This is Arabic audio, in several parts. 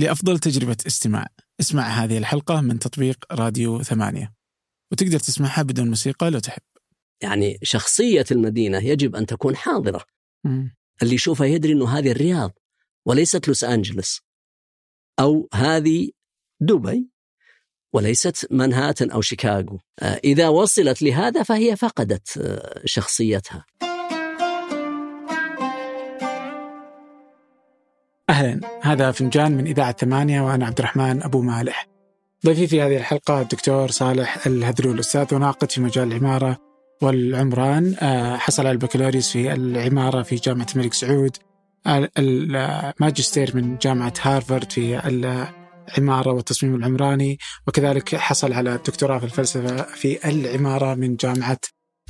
لأفضل تجربة استماع. اسمع هذه الحلقة من تطبيق راديو ثمانية. وتقدر تسمعها بدون موسيقى لو تحب. يعني شخصية المدينة يجب أن تكون حاضرة. مم. اللي يشوفها يدري أنه هذه الرياض وليست لوس أنجلوس. أو هذه دبي وليست منهاتن أو شيكاغو. آه، إذا وصلت لهذا فهي فقدت آه، شخصيتها. أهلا. هذا فنجان من إذاعة ثمانية وأنا عبد الرحمن أبو مالح. ضيفي في هذه الحلقة الدكتور صالح الهذلول أستاذ وناقد في مجال العمارة والعمران. آه، حصل على البكالوريوس في العمارة في جامعة الملك سعود. ال- الماجستير من جامعة هارفارد في العمارة والتصميم العمراني. وكذلك حصل على الدكتوراه في الفلسفة في العمارة من جامعة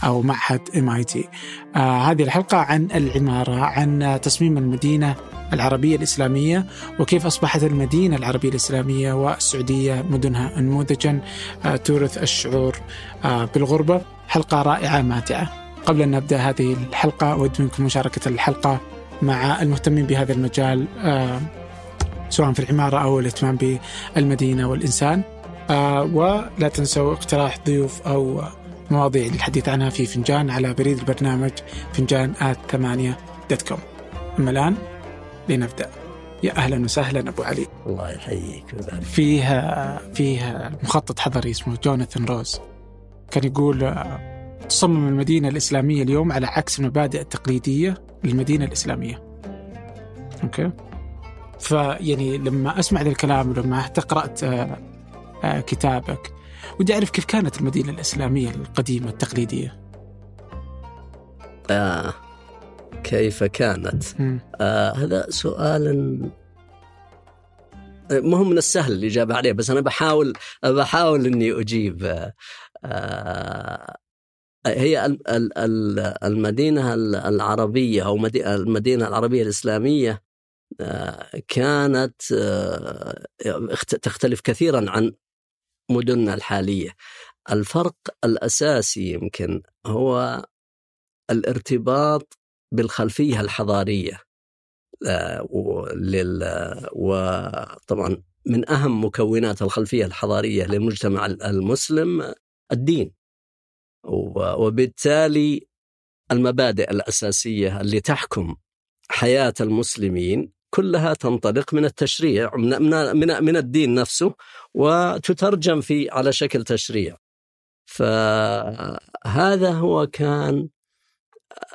أو معهد MIT هذه الحلقة عن العمارة عن تصميم المدينة العربية الإسلامية وكيف أصبحت المدينة العربية الإسلامية والسعودية مدنها نموذجا آه، تورث الشعور آه، بالغربة. حلقة رائعة ماتعة. قبل أن نبدأ هذه الحلقة أود منكم مشاركة الحلقة مع المهتمين بهذا المجال آه، سواء في العمارة أو الاهتمام بالمدينة والإنسان. ولا تنسوا اقتراح ضيوف أو مواضيع للحديث عنها في فنجان على بريد البرنامج فنجان at ثمانية dot com أما الآن لنبدأ. يا أهلا وسهلا أبو علي. الله يحييك. ويبارك فيه فيه مخطط حضري اسمه جوناثان روز. كان يقول تصمم المدينة الإسلامية اليوم على عكس المبادئ التقليدية للمدينة الإسلامية. أوكي؟ فيعني لما أسمع ذا الكلام ولما قرأت آه، آه، كتابك ودي أعرف كيف كانت المدينة الإسلامية القديمة التقليدية؟ آه كيف كانت. آه هذا سؤال ما هو من السهل الإجابة عليه بس أنا بحاول بحاول إني أجيب. آه آه هي ال- ال- ال- المدينة العربية أو مدي- المدينة العربية الإسلامية آه، كانت آه، تختلف كثيرا عن مدننا الحالية. الفرق الأساسي يمكن هو الارتباط بالخلفية الحضارية آه، وطبعا من أهم مكونات الخلفية الحضارية للمجتمع المسلم الدين وبالتالي المبادئ الأساسية اللي تحكم حياة المسلمين كلها تنطلق من التشريع من من, من الدين نفسه وتترجم في على شكل تشريع. فهذا هو كان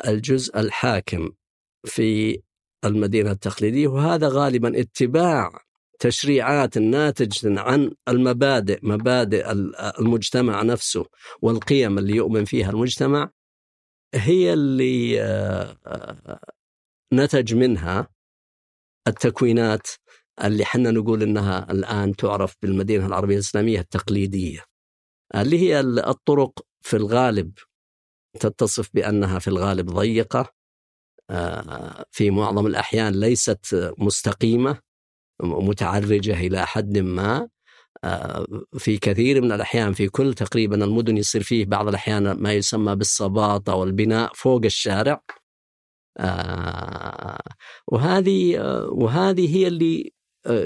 الجزء الحاكم في المدينة التقليدية وهذا غالبا اتباع تشريعات ناتجة عن المبادئ مبادئ المجتمع نفسه والقيم اللي يؤمن فيها المجتمع هي اللي آه، نتج منها التكوينات اللي حنا نقول إنها الآن تعرف بالمدينة العربية الإسلامية التقليدية اللي هي الطرق في الغالب تتصف بأنها في الغالب ضيقة آه، في معظم الأحيان ليست مستقيمة متعرجة إلى حد ما آه، في كثير من الأحيان في كل تقريبا المدن يصير فيه بعض الأحيان ما يسمى بالصباطه والبناء فوق الشارع آه، وهذه وهذه هي اللي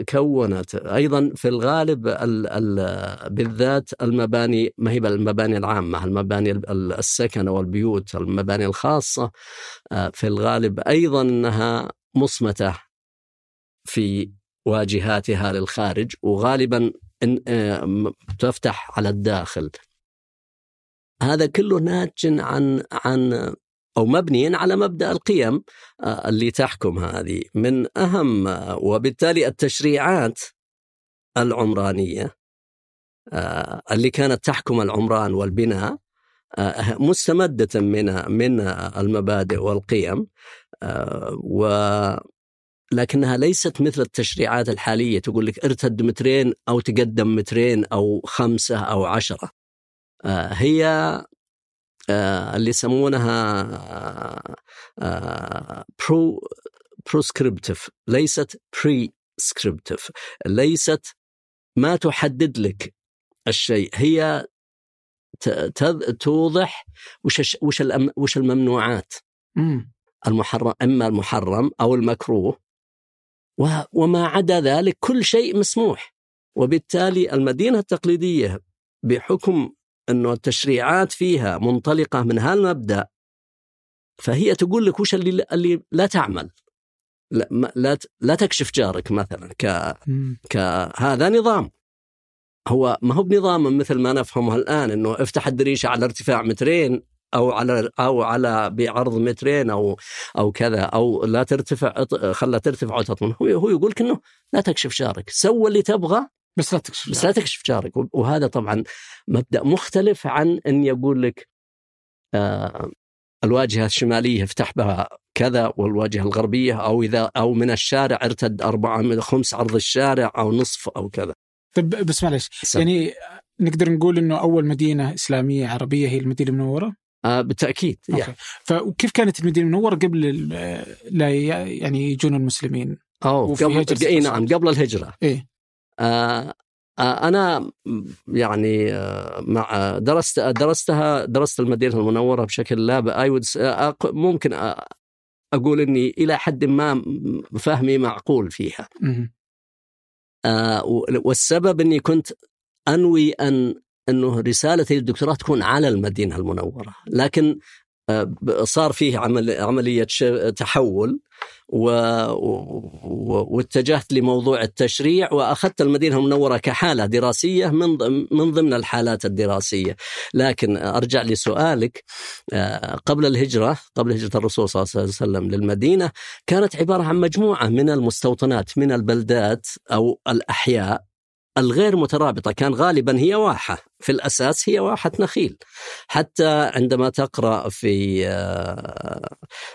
كونت. أيضا في الغالب ال ال بالذات المباني ما هي المباني العامة المباني ال- السكن والبيوت المباني الخاصة آه، في الغالب أيضا أنها مصمتة في واجهاتها للخارج وغالبا إن- آه، تفتح على الداخل. هذا كله ناتج عن عن أو مبني على مبدأ القيم آه، اللي تحكم هذه. من أهم آه، وبالتالي التشريعات العمرانية آه، اللي كانت تحكم العمران والبناء مستمدة من من المبادئ والقيم و لكنها ليست مثل التشريعات الحالية. تقول لك ارتد مترين أو تقدم مترين أو خمسة أو عشرة. هي اللي يسمونها pro proscriptive ليست prescriptive ليست ما تحدد لك الشيء هي توضح وش وش وش الممنوعات مم. المحرم إما المحرم أو المكروه وما عدا ذلك كل شيء مسموح وبالتالي المدينة التقليدية بحكم أنه التشريعات فيها منطلقة من هالمبدأ فهي تقول لك وش اللي, اللي لا تعمل. لا, لا, لا تكشف جارك مثلا ك, كهذا نظام. هو ما هو بنظام مثل ما نفهمه الآن إنه افتح الدريشة على ارتفاع مترين أو على أو على بعرض مترين أو أو كذا أو لا ترتفع خلا ترتفع وتطمن. هو هو يقول لك إنه لا تكشف جارك. سوى اللي تبغى بس لا تكشف بس لا تكشف جارك وهذا طبعا مبدأ مختلف عن إن يقول لك آه الواجهة الشمالية افتح بها كذا والواجهة الغربية أو إذا أو من الشارع ارتد أربعة من خمس عرض الشارع أو نصف أو كذا. طيب بس معلش يعني نقدر نقول إنه أول مدينة إسلامية عربية هي المدينة المنورة؟ آه بالتأكيد أوكي. يعني. فكيف كانت المدينة المنورة قبل لا يعني يجون المسلمين؟ أو قبل اي نعم قبل الهجرة إيه؟ آه أنا يعني مع درست درستها درست المدينة المنورة بشكل لا اي ممكن أقول إني إلى حد ما فهمي معقول فيها. والسبب إني كنت أنوي أن إنه رسالتي للدكتوراه تكون على المدينة المنورة، لكن صار فيه عمل عملية تحول و... واتجهت لموضوع التشريع وأخذت المدينة المنورة كحالة دراسية من من ضمن الحالات الدراسية، لكن أرجع لسؤالك قبل الهجرة قبل هجرة الرسول صلى الله عليه وسلم للمدينة كانت عبارة عن مجموعة من المستوطنات من البلدات أو الأحياء الغير مترابطة كان غالبا هي واحة في الأساس هي واحة نخيل. حتى عندما تقرأ في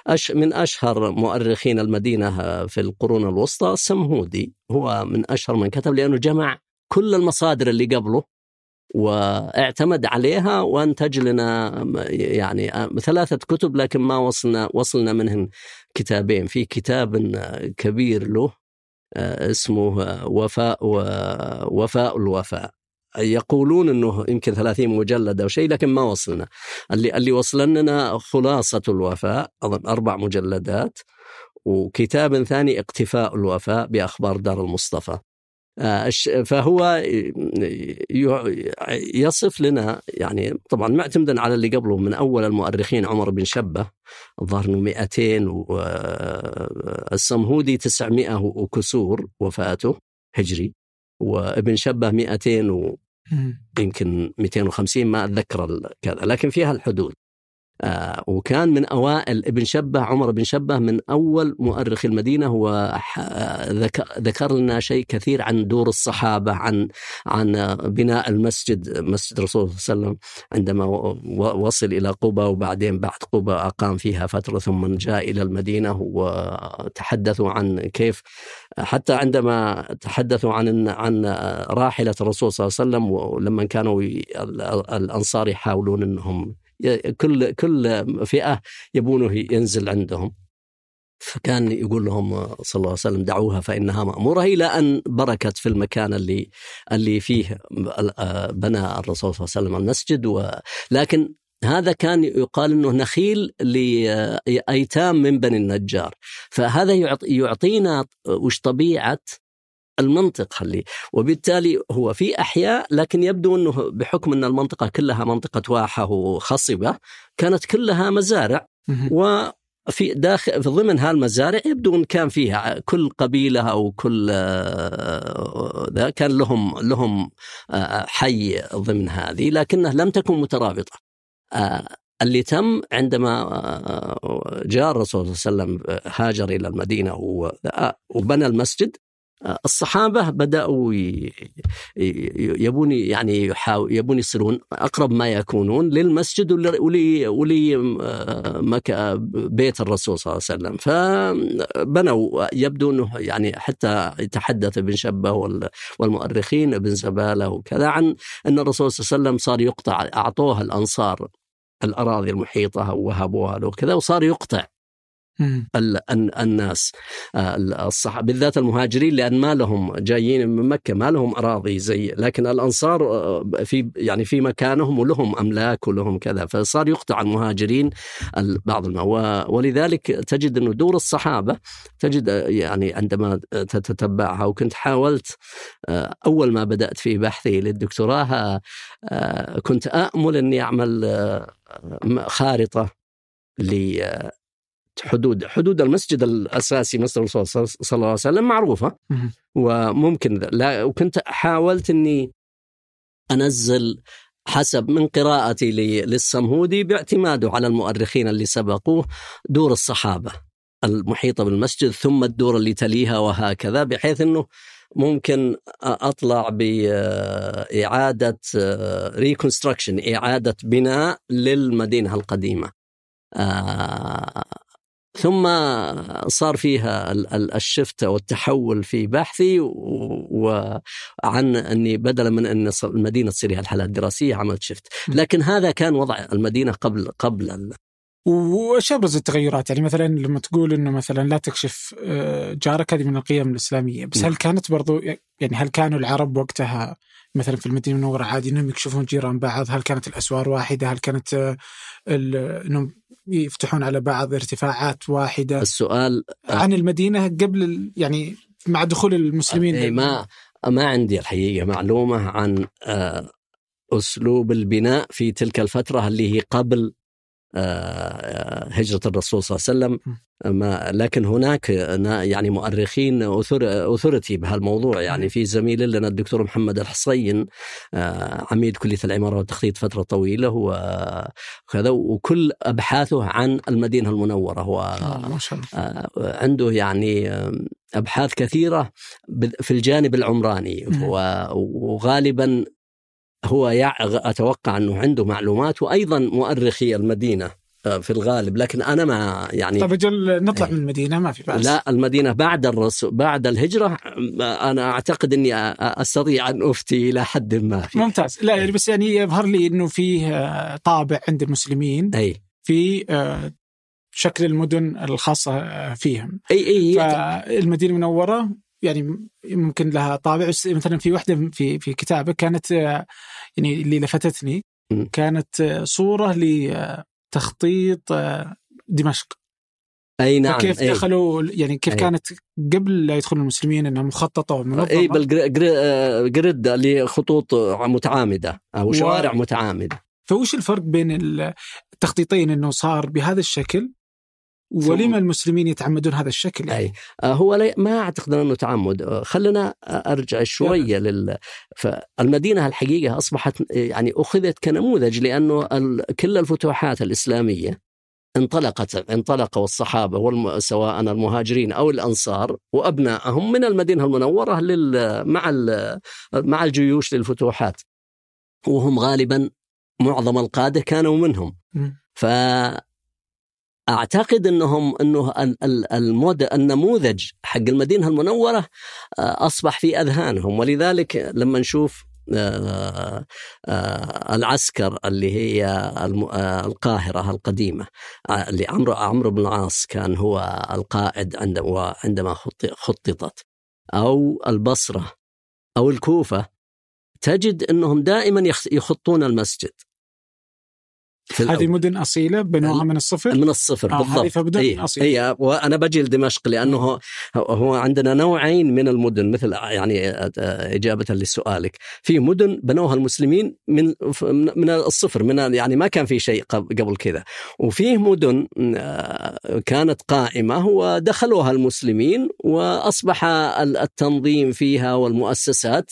أش من أشهر مؤرخين المدينة في القرون الوسطى السمهودي هو من أشهر من كتب لأنه جمع كل المصادر اللي قبله واعتمد عليها وانتج لنا يعني ثلاثة كتب لكن ما وصلنا وصلنا منهم كتابين. في كتاب كبير له آه، اسمه وفاء وفاء الوفاء. يقولون إنه يمكن 30 مجلد أو شيء لكن ما وصلنا. اللي اللي وصل لنا خلاصة الوفاء أظن أربع مجلدات وكتاب ثاني اقتفاء الوفاء بأخبار دار المصطفى. آه، فهو يصف لنا يعني طبعا معتمدا على اللي قبله من أول المؤرخين عمر بن شبه الظاهر إنه 200 والسمهودي 900 وكسور وفاته هجري وابن شبه 200 و يمكن 250 ما أتذكر كذا لكن فيها الحدود. آه وكان من أوائل ابن شبه عمر بن شبه من أول مؤرخ المدينة هو ذكر لنا شيء كثير عن دور الصحابة عن عن بناء المسجد مسجد الرسول صلى الله عليه وسلم عندما وصل إلى قبى وبعدين بعد قبى أقام فيها فترة ثم جاء إلى المدينة وتحدثوا عن كيف حتى عندما تحدثوا عن عن راحلة الرسول صلى الله عليه وسلم ولما كانوا الأنصار يحاولون إنهم كل كل فئة يبونه ينزل عندهم. فكان يقول لهم صلى الله عليه وسلم دعوها فإنها مأمورة. إلى أن بركت في المكان اللي اللي فيه بنى الرسول صلى الله عليه وسلم المسجد ولكن هذا كان يقال إنه نخيل لايتام من بني النجار. فهذا يعطينا وش طبيعة المنطقة اللي وبالتالي هو في أحياء لكن يبدو أنه بحكم أن المنطقة كلها منطقة واحة وخصبة كانت كلها مزارع و في داخل في ضمن هالمزارع يبدو أن كان فيها كل قبيلة أو كل آه، ذا كان لهم لهم آه، حي ضمن هذه لكنها لم تكن مترابطة. آه، اللي تم عندما جاء الرسول صلى الله عليه وسلم هاجر إلى المدينة وبنى المسجد الصحابة بدأوا يبون يعني يبون يصيرون أقرب ما يكونون للمسجد ولي ولي بيت الرسول صلى الله عليه وسلم. فبنوا يبدو إنه يعني حتى يتحدث ابن شبه والمؤرخين ابن زبالة وكذا عن إن الرسول صلى الله عليه وسلم صار يقطع اعطوها الأنصار الأراضي المحيطة ووهبوها له وكذا وصار يقطع. الناس. آه، الصحابة بالذات المهاجرين لأن ما لهم جايين من مكة ما لهم أراضي زي لكن الأنصار آه، في يعني في مكانهم ولهم أملاك ولهم كذا. فصار يقطع المهاجرين بعض الماء ولذلك تجد أنه دور الصحابة تجد آه، يعني عندما تتبعها وكنت حاولت أول ما بدأت في بحثي للدكتوراه كنت آمل أني أعمل خارطة حدود حدود المسجد الأساسي مسجد الرسول صلى الله عليه وسلم معروفه وممكن لا وكنت حاولت إني أنزل حسب من قراءتي للصمهودي باعتماده على المؤرخين اللي سبقوه دور الصحابة المحيطه بالمسجد ثم الدور اللي تليها وهكذا بحيث إنه ممكن أطلع باعاده ريكونستراكشن إعادة بناء للمدينة القديمة. ثم صار فيها الشفت والتحول في بحثي وعن أني بدلا من أن المدينة تصير هي الحالات الدراسية عملت شفت، لكن هذا كان وضع المدينة قبل قبل وش أبرز التغيرات؟ يعني مثلا لما تقول إنه مثلا لا تكشف آه، جارك هذه من القيم الإسلامية، بس هل كانت برضو يعني هل كانوا العرب وقتها مثلا في المدينة المنورة عادي إنهم يكشفون جيران بعض؟ هل كانت الأسوار واحدة؟ هل كانت آه، إنهم يفتحون على بعض ارتفاعات واحدة السؤال عن المدينة قبل يعني مع دخول المسلمين أي ما ما عندي الحقيقة معلومة عن آه، أسلوب البناء في تلك الفترة اللي هي قبل آه، هجرة الرسول صلى الله عليه وسلم. ما لكن هناك يعني مؤرخين أثرتي بهالموضوع. يعني في زميل لنا الدكتور محمد الحصين آه، عميد كلية العمارة والتخطيط فترة طويلة وكذا وكل أبحاثه عن المدينة المنورة. هو آه،. عنده يعني أبحاث كثيرة في الجانب العمراني. وغالبا هو أتوقع أنه عنده معلومات وأيضا مؤرخي المدينة آه، في الغالب. لكن أنا ما يعني طيب أجل نطلع من المدينة ما في بأس. لا المدينة بعد الرسول بعد الهجرة أنا أعتقد إني أستطيع أن أفتي إلى حد ما فيه. ممتاز. لا يعني بس يعني يظهر لي إنه فيه آه، طابع عند المسلمين اي في آه، شكل المدن الخاصة فيهم. إي إي. فالمدينة المنورة يعني ممكن لها طابع. مثلا في واحدة في في كتابك كانت يعني اللي لفتتني كانت صورة لتخطيط دمشق. أي نعم كيف دخلوا يعني كيف أي. كانت قبل لا يدخل المسلمين انها مخططه ومنظمه اي بالجريد لخطوط متعامدة أو شوارع و... متعامدة. فوش الفرق بين التخطيطين إنه صار بهذا الشكل ولما المسلمين يتعمدون هذا الشكل يعني؟ أي. آه، هو ما أعتقد أنه تعمد. آه، خلنا أرجع شوية لل فالمدينة الحقيقة أصبحت يعني أخذت كنموذج لأنه كل الفتوحات الإسلامية انطلقت انطلقوا الصحابة سواء المهاجرين أو الأنصار وأبنائهم من المدينة المنورة لل مع مع الجيوش للفتوحات. وهم غالبا معظم القادة كانوا منهم. ف أعتقد انهم إنه المود النموذج حق المدينة المنورة آه، أصبح في أذهانهم. ولذلك لما نشوف آه، آه، العسكر اللي هي القاهرة القديمة اللي عمرو عمرو بن العاص كان هو القائد عندما عندما خططت أو البصرة أو الكوفة تجد إنهم دائما يخطون المسجد. هذه مدن أصيلة بنوها من الصفر؟ من الصفر آه بالضبط. مدن إيه. أصيلة. اي وأنا بجي لدمشق لأنه هو عندنا نوعين من المدن مثل يعني إجابة لسؤالك. في مدن بنوها المسلمين من من الصفر من يعني ما كان في شيء قبل كذا. وفيه مدن آه، كانت قائمة ودخلوها المسلمين وأصبح التنظيم فيها والمؤسسات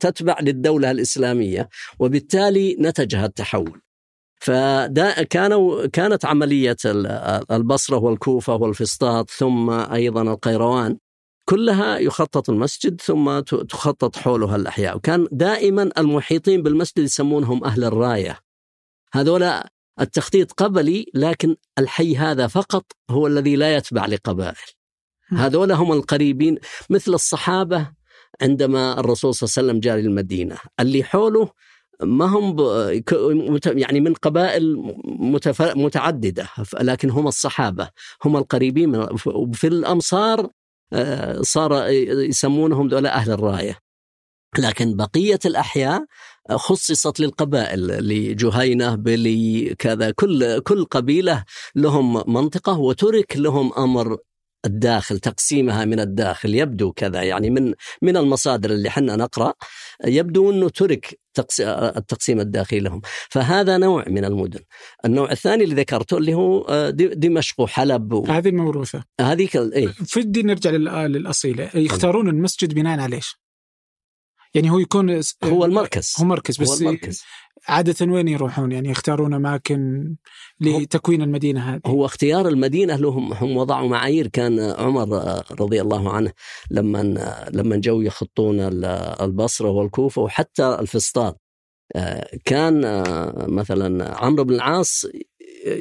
تتبع للدولة الإسلامية وبالتالي نتج التحول. فدا كانوا كانت عملية البصرة والكوفة والفسطاط ثم أيضا القيروان. كلها يخطط المسجد ثم تخطط حولها الأحياء. وكان دائما المحيطين بالمسجد يسمونهم أهل الراية. هذولا التخطيط قبلي لكن الحي هذا فقط هو الذي لا يتبع لقبائل. هذولا هم القريبين مثل الصحابة عندما الرسول صلى الله عليه وسلم جاء للمدينة. اللي حوله ما هم يعني من قبائل متعددة لكن هم الصحابة هم القريبين من في الأمصار آه، صار يسمونهم دولة أهل الراية. لكن بقية الأحياء خصصت للقبائل لجهينة بلي كذا كل كل قبيلة لهم منطقة وترك لهم أمر الداخل تقسيمها من الداخل يبدو كذا يعني من من المصادر اللي حنا نقرأ يبدو إنه ترك التقسيم الداخلي لهم فهذا نوع من المدن النوع الثاني اللي ذكرته اللي هو آه، دمشق وحلب و... هذه موروثه هذه كل... إيه؟ فدي نرجع للاصيله يختارون المسجد بناء على إيش؟ يعني هو يكون هو المركز هو مركز بس هو المركز. عادة وين يروحون؟ يعني يختارون أماكن لتكوين المدينة هذه. هو اختيار المدينة لهم هم وضعوا معايير. كان عمر رضي الله عنه لما لما جو يخطون البصرة والكوفة وحتى الفسطاط. كان مثلا عمرو بن العاص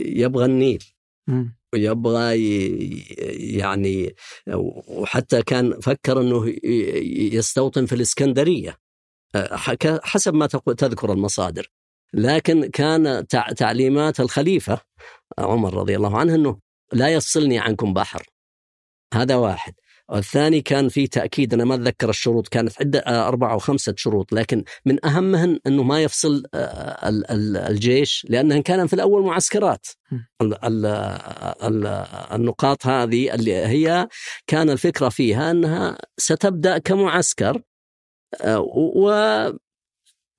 يبغى النيل. ويبغى يعني وحتى كان فكر إنه يستوطن في الإسكندرية. حسب ما تذكر المصادر. لكن كان تعليمات الخليفة عمر رضي الله عنه إنه لا يفصلني عنكم بحر. هذا واحد. والثاني كان في تأكيد أنا ما أتذكر الشروط كانت عدة آه، أربعة أو خمسة شروط لكن من أهمهن إنه ما يفصل آه، الجيش لأنهن كان في الأول معسكرات. النقاط هذه اللي هي كان الفكرة فيها إنها ستبدأ كمعسكر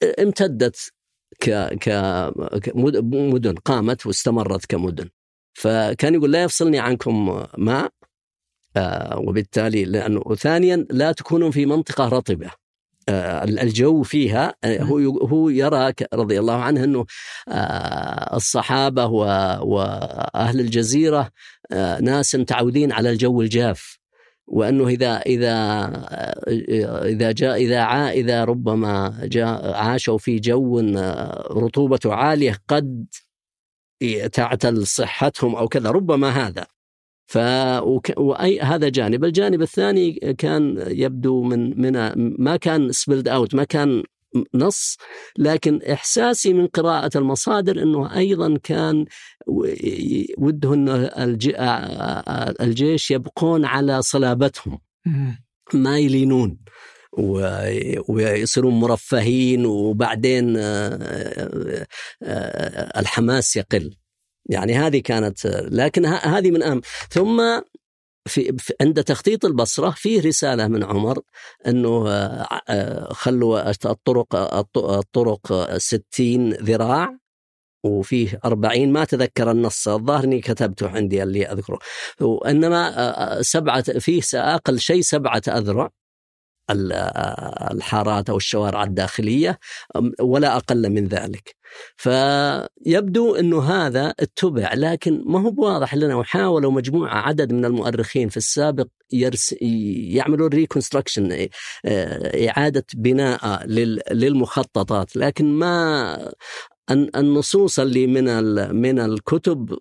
وامتدت ك كمدن قامت واستمرت كمدن. فكان يقول لا يفصلني عنكم ماء آه، وبالتالي لأنه ثانيا لا تكونوا في منطقة رطبة. آه، الجو فيها آه، هو هو يرى رضي الله عنه أنه الصحابة وأهل الجزيرة ناس متعودين على الجو الجاف. وأنه إذا إذا إذا جاء إذا عا إذا ربما جاء عاشوا في جو رطوبته عالية قد تعتل صحتهم أو كذا ربما هذا. ف وأي هذا جانب، الجانب الثاني كان يبدو من من ما كان spelled out ما كان نص لكن إحساسي من قراءة المصادر إنه أيضا كان وده إنه الجيش يبقون على صلابتهم. ما يلينون. ويصيرون مرفهين وبعدين الحماس يقل. يعني هذه كانت لكن هذه من أهم. ثم في عند تخطيط البصرة فيه رسالة من عمر أنه آه، خلوا الطرق الطرق 60 ذراع وفيه 40 ما تذكر النص الظاهر إني كتبته عندي اللي أذكره. وإنما آه، آه، سبعة فيه أقل شيء سبعة أذرع. الحارات أو الشوارع الداخلية ولا أقل من ذلك. فيبدو إنه هذا اتبع لكن ما هو بواضح لنا وحاولوا مجموعة عدد من المؤرخين في السابق يرس يعملون ريكونستراكشن إعادة بناء للمخططات لكن ما النصوص اللي من من الكتب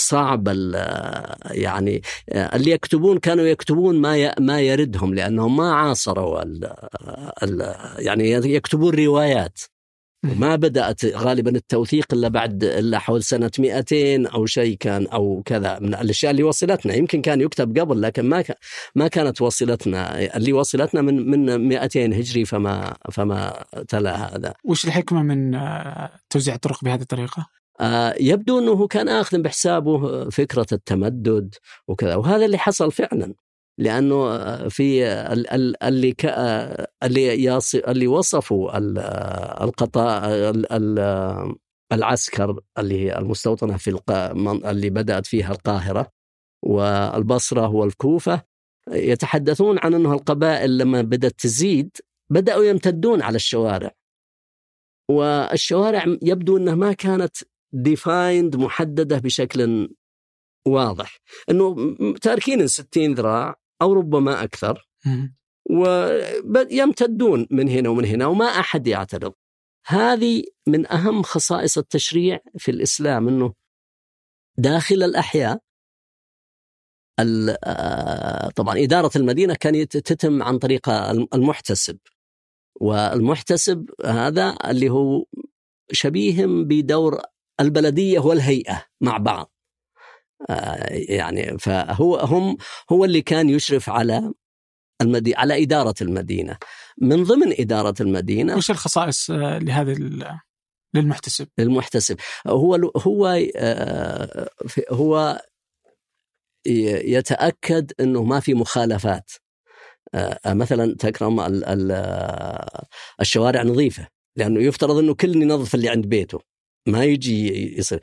صعب يعني اللي يكتبون كانوا يكتبون ما ما يردهم لأنهم ما عاصروا ال ال يعني يكتبون روايات ما بدأت غالبا التوثيق إلا بعد إلا حول سنة 200 أو شيء كان أو كذا من الأشياء اللي وصلتنا يمكن كان يكتب قبل لكن ما ما كانت وصلتنا اللي وصلتنا من من 200 هجري فما فما تلا هذا. وش الحكمة من آه، توزيع الطرق بهذه الطريقة؟ آه، يبدو أنه كان اخذ بحسابه فكرة التمدد وكذا. وهذا اللي حصل فعلا لأنه في اللي اللي اللي وصفوا القطاع العسكر اللي هي المستوطنة في اللي بدأت فيها القاهرة والبصرة والكوفة يتحدثون عن أنه القبائل لما بدأت تزيد بدأوا يمتدون على الشوارع. والشوارع يبدو أنها ما كانت ديفايند محددة بشكل واضح. إنه تاركين 60 ذراع أو ربما أكثر. ويمتدون من هنا ومن هنا وما أحد يعترض. هذه من أهم خصائص التشريع في الإسلام إنه داخل الأحياء آه، طبعا إدارة المدينة كانت تتم عن طريق المحتسب. والمحتسب هذا اللي هو شبيه بدور البلدية والهيئة مع بعض. آه، يعني فهو هم هو اللي كان يشرف على المدينة على إدارة المدينة. من ضمن إدارة المدينة وش الخصائص آه، لهذا للمحتسب؟ للمحتسب. هو هو آه، هو يتأكد أنه ما في مخالفات. مثلا تكرم الشوارع نظيفة لأنه يفترض أنه كل ينظف اللي عند بيته. ما يجي يصير.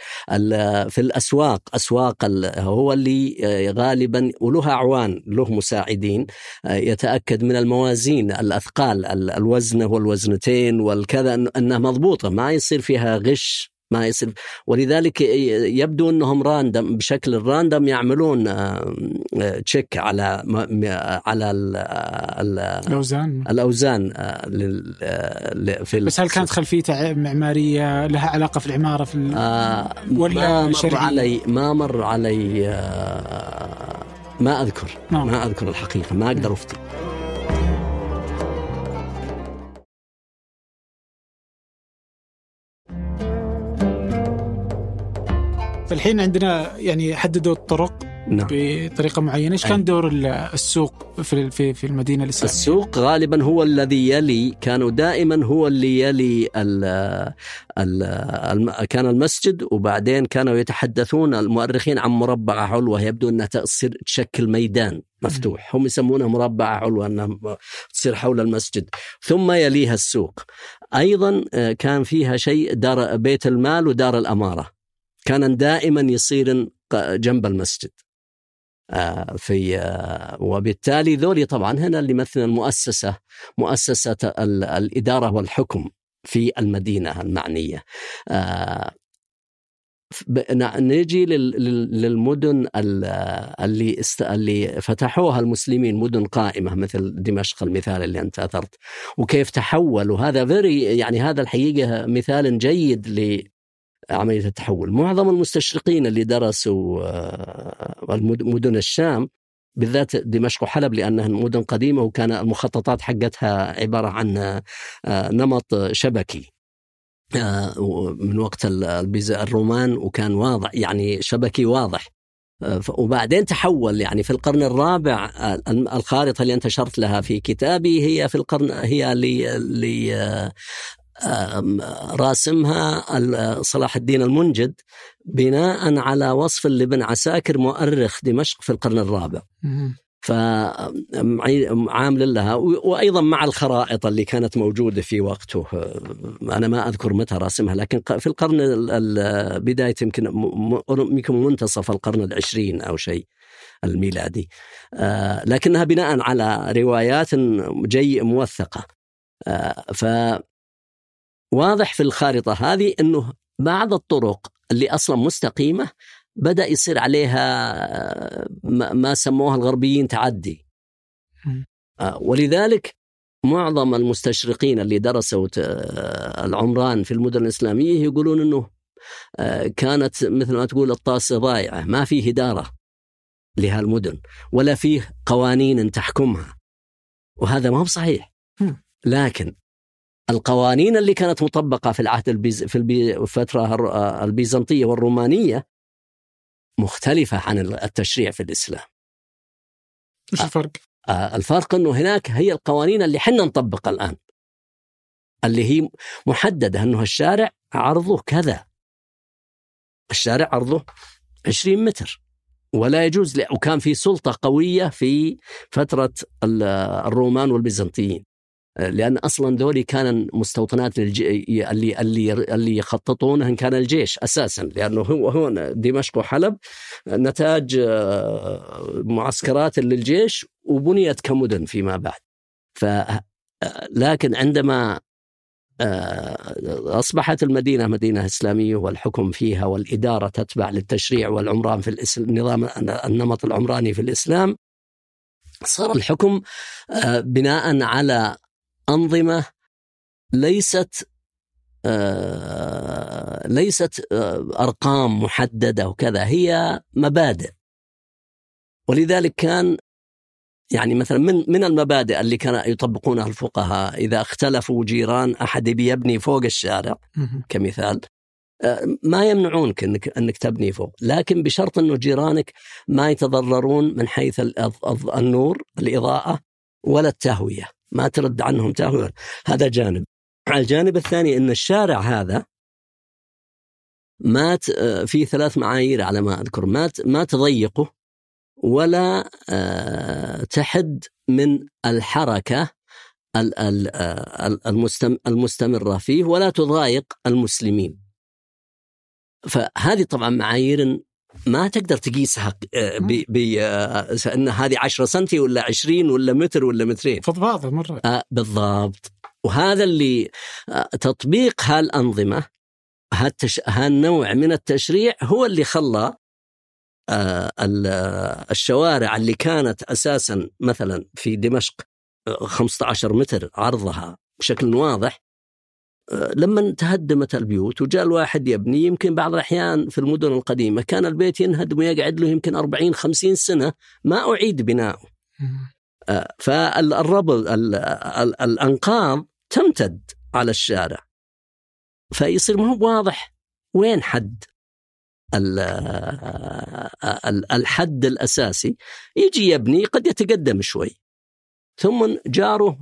في الأسواق أسواق هو اللي آه، غالبا ولها أعوان له مساعدين آه، يتأكد من الموازين الأثقال الوزنه والوزنتين والكذا إنها مضبوطة ما يصير فيها غش. ما يصير. ولذلك يبدو إنهم random بشكل ال random يعملون check على على الأوزان. الأوزان في بس هل كانت خلفيته معمارية لها علاقة في العمارة في آه ولا ما مر علي ما مر علي آه ما أذكر. نعم. ما أذكر الحقيقة ما أقدر أفتي. فالحين عندنا يعني حددوا الطرق نعم. بطريقة معينة، إيش كان دور السوق في في في المدينة الإسلامية؟ السوق غالبا هو الذي يلي كانوا دائما هو اللي يلي ال ال كان المسجد وبعدين كانوا يتحدثون المؤرخين عن مربع علوة. يبدو إنها تصير تشكل ميدان مفتوح. هم يسمونه مربع علوة إنها تصير حول المسجد. ثم يليها السوق. أيضا آه، كان فيها شيء دار بيت المال ودار الأمارة. كان دائما يصير جنب المسجد. آه، في آه، وبالتالي ذولي طبعا هنا اللي يمثل المؤسسة مؤسسة الإدارة والحكم في المدينة المعنية. آه، نجي للمدن اللي اللي فتحوها المسلمين مدن قائمة مثل دمشق المثال اللي أنت أثرت. وكيف تحول وهذا فيري يعني هذا الحقيقة مثال جيد عملية التحول. معظم المستشرقين اللي درسوا آه، مدن الشام بالذات دمشق وحلب لأنها مدن قديمة وكان المخططات حقتها عبارة عن آه، نمط شبكي آه، من وقت الرومان وكان واضح يعني شبكي واضح. وبعدين تحول يعني في القرن الرابع الخارطة اللي انت شرت لها في كتابي هي في القرن هي اللي راسمها صلاح الدين المنجد بناء على وصف لابن عساكر مؤرخ دمشق في القرن الرابع. فعامل لها وأيضا مع الخرائط اللي كانت موجودة في وقته. أنا ما أذكر متى راسمها لكن في القرن بداية يمكن يمكن منتصف القرن العشرين أو شيء الميلادي. لكنها بناء على روايات جي موثقة. ف واضح في الخارطة هذه أنه بعض الطرق اللي أصلا مستقيمة بدأ يصير عليها ما سموها الغربيين تعدي. آه، ولذلك معظم المستشرقين اللي درسوا العمران في المدن الإسلامية يقولون أنه آه، كانت مثل ما تقول الطاسة ضايعة ما فيه إدارة لهالمدن ولا فيه قوانين تحكمها. وهذا ما هو صحيح لكن القوانين اللي كانت مطبقة في العهد البيز في الفترة البيزنطية والرومانية مختلفة عن التشريع في الإسلام. إيش الفرق؟ الفرق إنه هناك هي القوانين اللي حنا نطبقها الآن اللي هي محددة إنه الشارع عرضه كذا. الشارع عرضه 20 متر ولا يجوز وكان في سلطة قوية في فترة الرومان والبيزنطيين. لأن أصلا ذولي كان مستوطنات. اللي اللي اللي يخططونها كان الجيش أساسا لأنه هو هو دمشق وحلب نتاج آه، معسكرات للجيش وبنيت كمدن فيما بعد ف لكن عندما آه، أصبحت المدينة مدينة إسلامية والحكم فيها والإدارة تتبع للتشريع والعمران في النظام النمط العمراني في الإسلام صار الحكم آه، بناء على أنظمة ليست آه ليست آه أرقام محددة وكذا هي مبادئ ولذلك كان يعني مثلا من من المبادئ اللي كان يطبقونها الفقهاء إذا اختلفوا جيران أحد يبي يبني فوق الشارع. كمثال آه، ما يمنعونك إنك إنك تبني فوق، لكن بشرط إنه جيرانك ما يتضررون من حيث ال- ال- النور، الإضاءة ولا التهوية، ما ترد عنهم تهوية، هذا جانب. على الجانب الثاني إن الشارع هذا ما ت- آه، في ثلاث معايير على ما أذكر، ما ت- ما تضيقه ولا آه، تحد من الحركة ال- ال- آه، ال- المستم- المستمرة فيه ولا تضايق المسلمين. فهذه طبعا معايير ما تقدر تقيسها آه، ب ب آه، ان هذه 10 سنتي ولا 20 ولا متر ولا مترين؟ فضفاضة مرة. آه بالضبط. وهذا اللي آه تطبيق هالأنظمة هالتش... هالنوع من التشريع هو اللي خلى آه ال- آه، الشوارع اللي كانت أساسا مثلا في دمشق آه، 15 متر عرضها بشكل واضح آه، لما تهدمت البيوت وجاء الواحد يبني يمكن بعض الأحيان في المدن القديمة كان البيت ينهدم ويقعد له يمكن 40 50 سنة ما أعيد بناؤه. مم. فالربط ال- ال- الأنقاض تمتد على الشارع. فيصير ما هو واضح وين حد ال- الحد الأساسي. يجي يبني قد يتقدم شوي. ثم جاره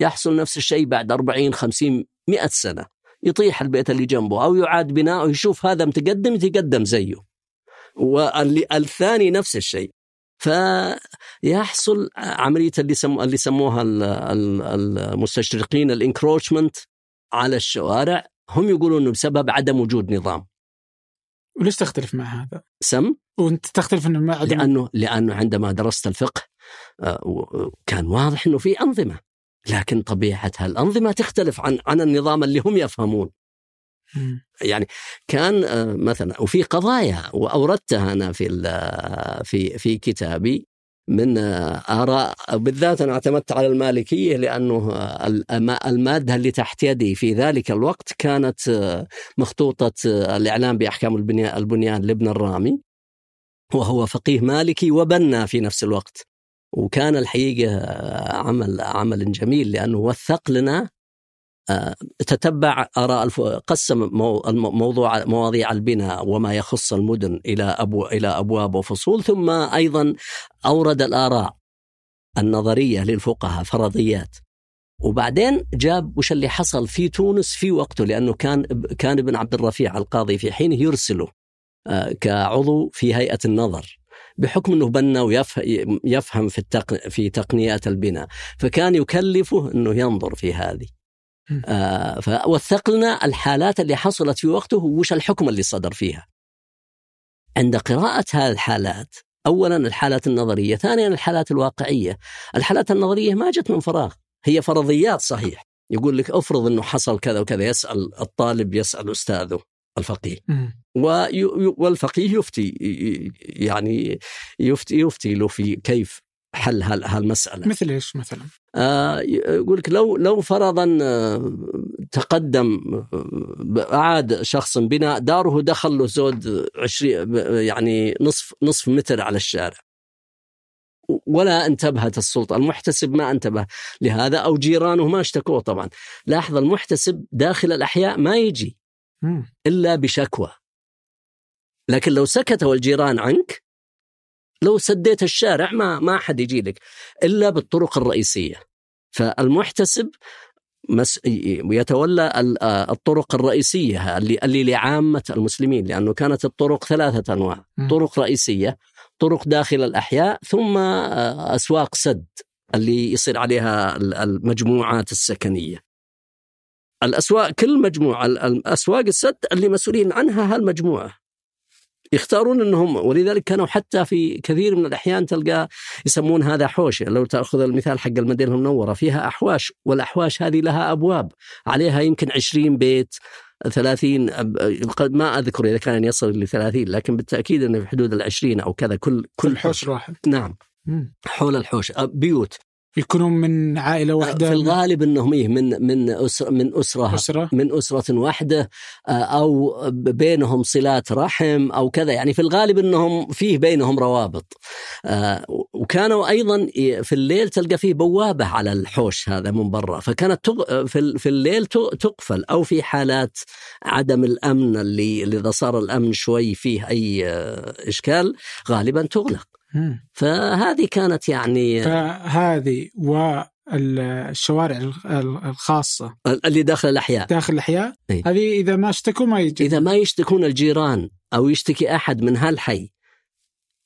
يحصل نفس الشيء بعد 40 50 100 سنة يطيح البيت اللي جنبه أو يعاد بناؤه يشوف هذا متقدم يتقدم زيه. والثاني نفس الشيء. فيحصل عملية اللي سمو اللي سموها ال- ال- المستشرقين الإنكروشمنت على الشوارع هم يقولون إنه بسبب عدم وجود نظام. وليش تختلف مع هذا؟ سم؟ وأنت تختلف إنه ما عدم؟ لأنه لأنه عندما درست الفقه آه، كان واضح إنه في أنظمة. لكن طبيعه هالانظمه تختلف عن عن النظام اللي هم يفهمون. يعني كان آه، مثلا وفي قضايا وأوردتها أنا في ال- في في كتابي من آه، آراء بالذات أنا اعتمدت على المالكية لأنه آه، الم- المادة اللي تحت يدي في ذلك الوقت كانت آه، مخطوطة آه، الإعلام بأحكام البنيان البنيان لابن الرامي وهو فقيه مالكي وبنا في نفس الوقت وكان الحقيقة عمل عمل جميل لأنه وثق لنا آه، تتبع آراء الف... قسم موضوع مواضيع البناء وما يخص المدن إلى أبو... إلى أبواب وفصول ثم أيضا أورد الآراء النظرية للفقهاء فرضيات. وبعدين جاب وش اللي حصل في تونس في وقته لأنه كان كان ابن عبد الرفيع القاضي في حينه يرسله آه، كعضو في هيئة النظر. بحكم إنه بنى ويفهم في التق... في تقنيات البناء. فكان يكلفه إنه ينظر في هذه. آه، فوثق لنا الحالات اللي حصلت في وقته وش الحكم اللي صدر فيها. عند قراءة هذه الحالات أولا الحالات النظرية ثانيا الحالات الواقعية. الحالات النظرية ما جت من فراغ هي فرضيات صحيح. يقول لك افرض إنه حصل كذا وكذا يسأل الطالب يسأل أستاذه. الفقيه. والفقيه يفتي يعني يفتي يفتي له في كيف حل هال- هالمسألة. مثل إيش مثلا؟ آه، يقول لك لو لو فرضا آه، تقدم آه، أعاد شخص بناء داره دخل له زود 20 يعني نصف نصف متر على الشارع. ولا انتبهت السلطة، المحتسب ما انتبه لهذا أو جيرانه ما اشتكوه طبعا. لاحظ المحتسب داخل الأحياء ما يجي. إلا بشكوى. لكن لو سكتوا الجيران عنك لو سديت الشارع ما ما حد يجي لك إلا بالطرق الرئيسية. فالمحتسب مس... يتولى آه، الطرق الرئيسية اللي اللي لعامة المسلمين لأنه كانت الطرق ثلاثة أنواع، مم. طرق رئيسية، طرق داخل الأحياء، ثم آه، أسواق سد اللي يصير عليها ال- المجموعات السكنية. الأسواق كل مجموعة ال- الأسواق السد اللي مسؤولين عنها هالمجموعة. يختارون إنهم ولذلك كانوا حتى في كثير من الأحيان تلقى يسمون هذا حوشة، لو تأخذ المثال حق المدينة المنورة فيها أحواش والأحواش هذه لها أبواب. عليها يمكن 20 بيت 30 أب- قد ما أذكر إذا كان يصل ل 30 لكن بالتأكيد إنه في حدود ال 20 أو كذا كل كل حوش الواحد نعم. حول الحوش. بيوت. يكونون من عائلة واحدة في الغالب إنهم إيه من من أسرة من أسرة. أسرة. من أسرة واحدة آه، أو بينهم صلات رحم أو كذا. يعني في الغالب أنهم فيه بينهم روابط. آه، وكانوا أيضا في الليل تلقى فيه بوابة على الحوش هذا من برا. فكانت تغ... في ال- في الليل تقفل. أو في حالات عدم الأمن اللي إذا صار الأمن شوي فيه أي آه، إشكال غالبا تغلق. فهذه كانت يعني فهذه والشوارع ال- ال- الخاصه اللي داخل الأحياء. داخل الأحياء إي. هذه إذا ما اشتكوا ما يجي. إذا ما يشتكون الجيران أو يشتكي أحد من هالحي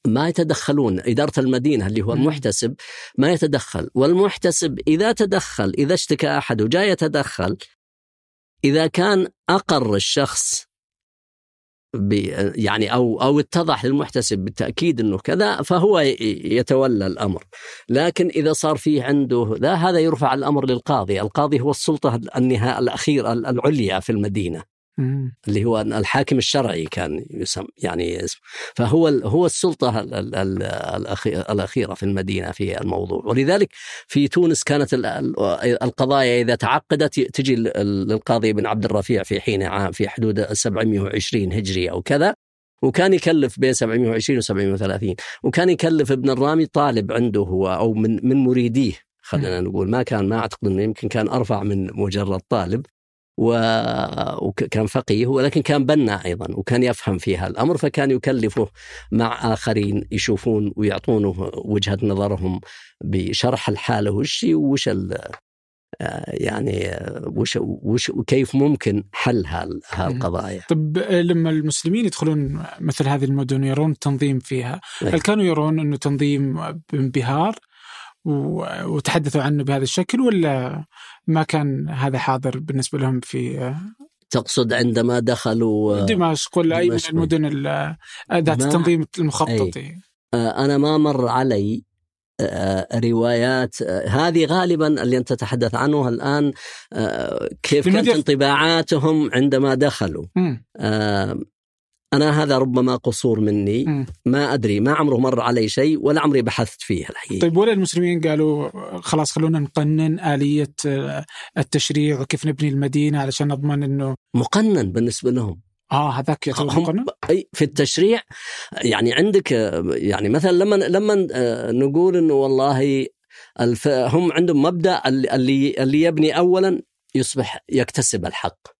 ما يتدخلون. إدارة المدينة اللي هو. المحتسب ما يتدخل. والمحتسب إذا تدخل إذا اشتكى أحد وجاء يتدخل إذا كان أقر الشخص يعني أو أو اتضح للمحتسب بالتأكيد أنه كذا فهو يتولى الأمر. لكن إذا صار فيه عنده ذا هذا يرفع الأمر للقاضي. القاضي هو السلطة النهاية الأخيرة العليا في المدينة. مم. اللي هو الحاكم الشرعي كان يسم يعني اسم فهو هو السلطة ال- ال- ال- الأخي- الأخيرة في المدينة في الموضوع. ولذلك في تونس كانت ال- ال- القضايا إذا تعقدت تجي للقاضي بن عبد الرفيع في حين عام في حدود 720 هجري أو كذا وكان يكلف بين 720 و 730 وكان يكلف ابن الرامي طالب عنده هو أو من من مريديه خلينا نقول. ما كان ما أعتقد إنه يمكن كان أرفع من مجرد طالب. وكان فقيه ولكن كان بنا أيضا وكان يفهم في هالامر فكان يكلفه مع آخرين يشوفون ويعطونه وجهة نظرهم بشرح الحالة وش وش ال- آه، يعني وش وش وكيف ممكن حل هال- هالقضايا طب لما المسلمين يدخلون مثل هذه المدن يرون التنظيم فيها. هل كانوا يرون أنه تنظيم بانبهار وتحدثوا عنه بهذا الشكل ولا ما كان هذا حاضر بالنسبة لهم في تقصد عندما دخلوا آه، دمشق ولا أي من. المدن ال- ذات التنظيم المخطط آه، أنا ما مر علي آه، روايات آه، هذه غالبا اللي أنت تتحدث عنه الآن آه، كيف كانت انطباعاتهم عندما دخلوا. آه، أنا هذا ربما قصور مني. ما أدري ما عمره مر علي شيء ولا عمري بحثت فيه الحقيقة طيب ولا المسلمين قالوا خلاص خلونا نقنن آلية آه، التشريع وكيف نبني المدينة علشان نضمن إنه مقنن بالنسبة لهم آه هذاك يعتبر مقنن؟ أي في التشريع يعني عندك يعني مثلا لما لما آه، نقول إنه والله الف هم عندهم مبدأ اللي اللي اللي يبني اولا يصبح يكتسب الحق.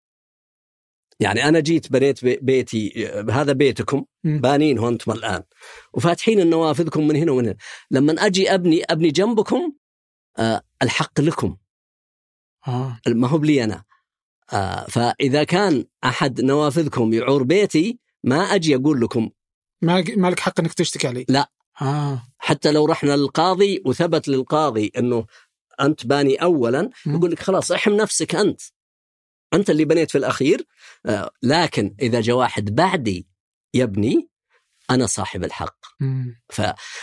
يعني أنا جيت بنيت بي- بيتي آه، هذا بيتكم. بانينه أنتم الآن. وفاتحين النوافذكم من هنا ومن هنا. لما أجي أبني أبني جنبكم آه، الحق لكم. آه. ما هو بلي أنا. آه، فإذا كان أحد نوافذكم يعور بيتي ما أجي أقول لكم. ما ما لك حق إنك تشتكي علي. لا. آه. حتى لو رحنا للقاضي وثبت للقاضي إنه أنت باني اولا. يقول لك خلاص احم نفسك أنت. أنت اللي بنيت في الأخير آه، لكن إذا جاء واحد بعدي يبني أنا صاحب الحق. مم.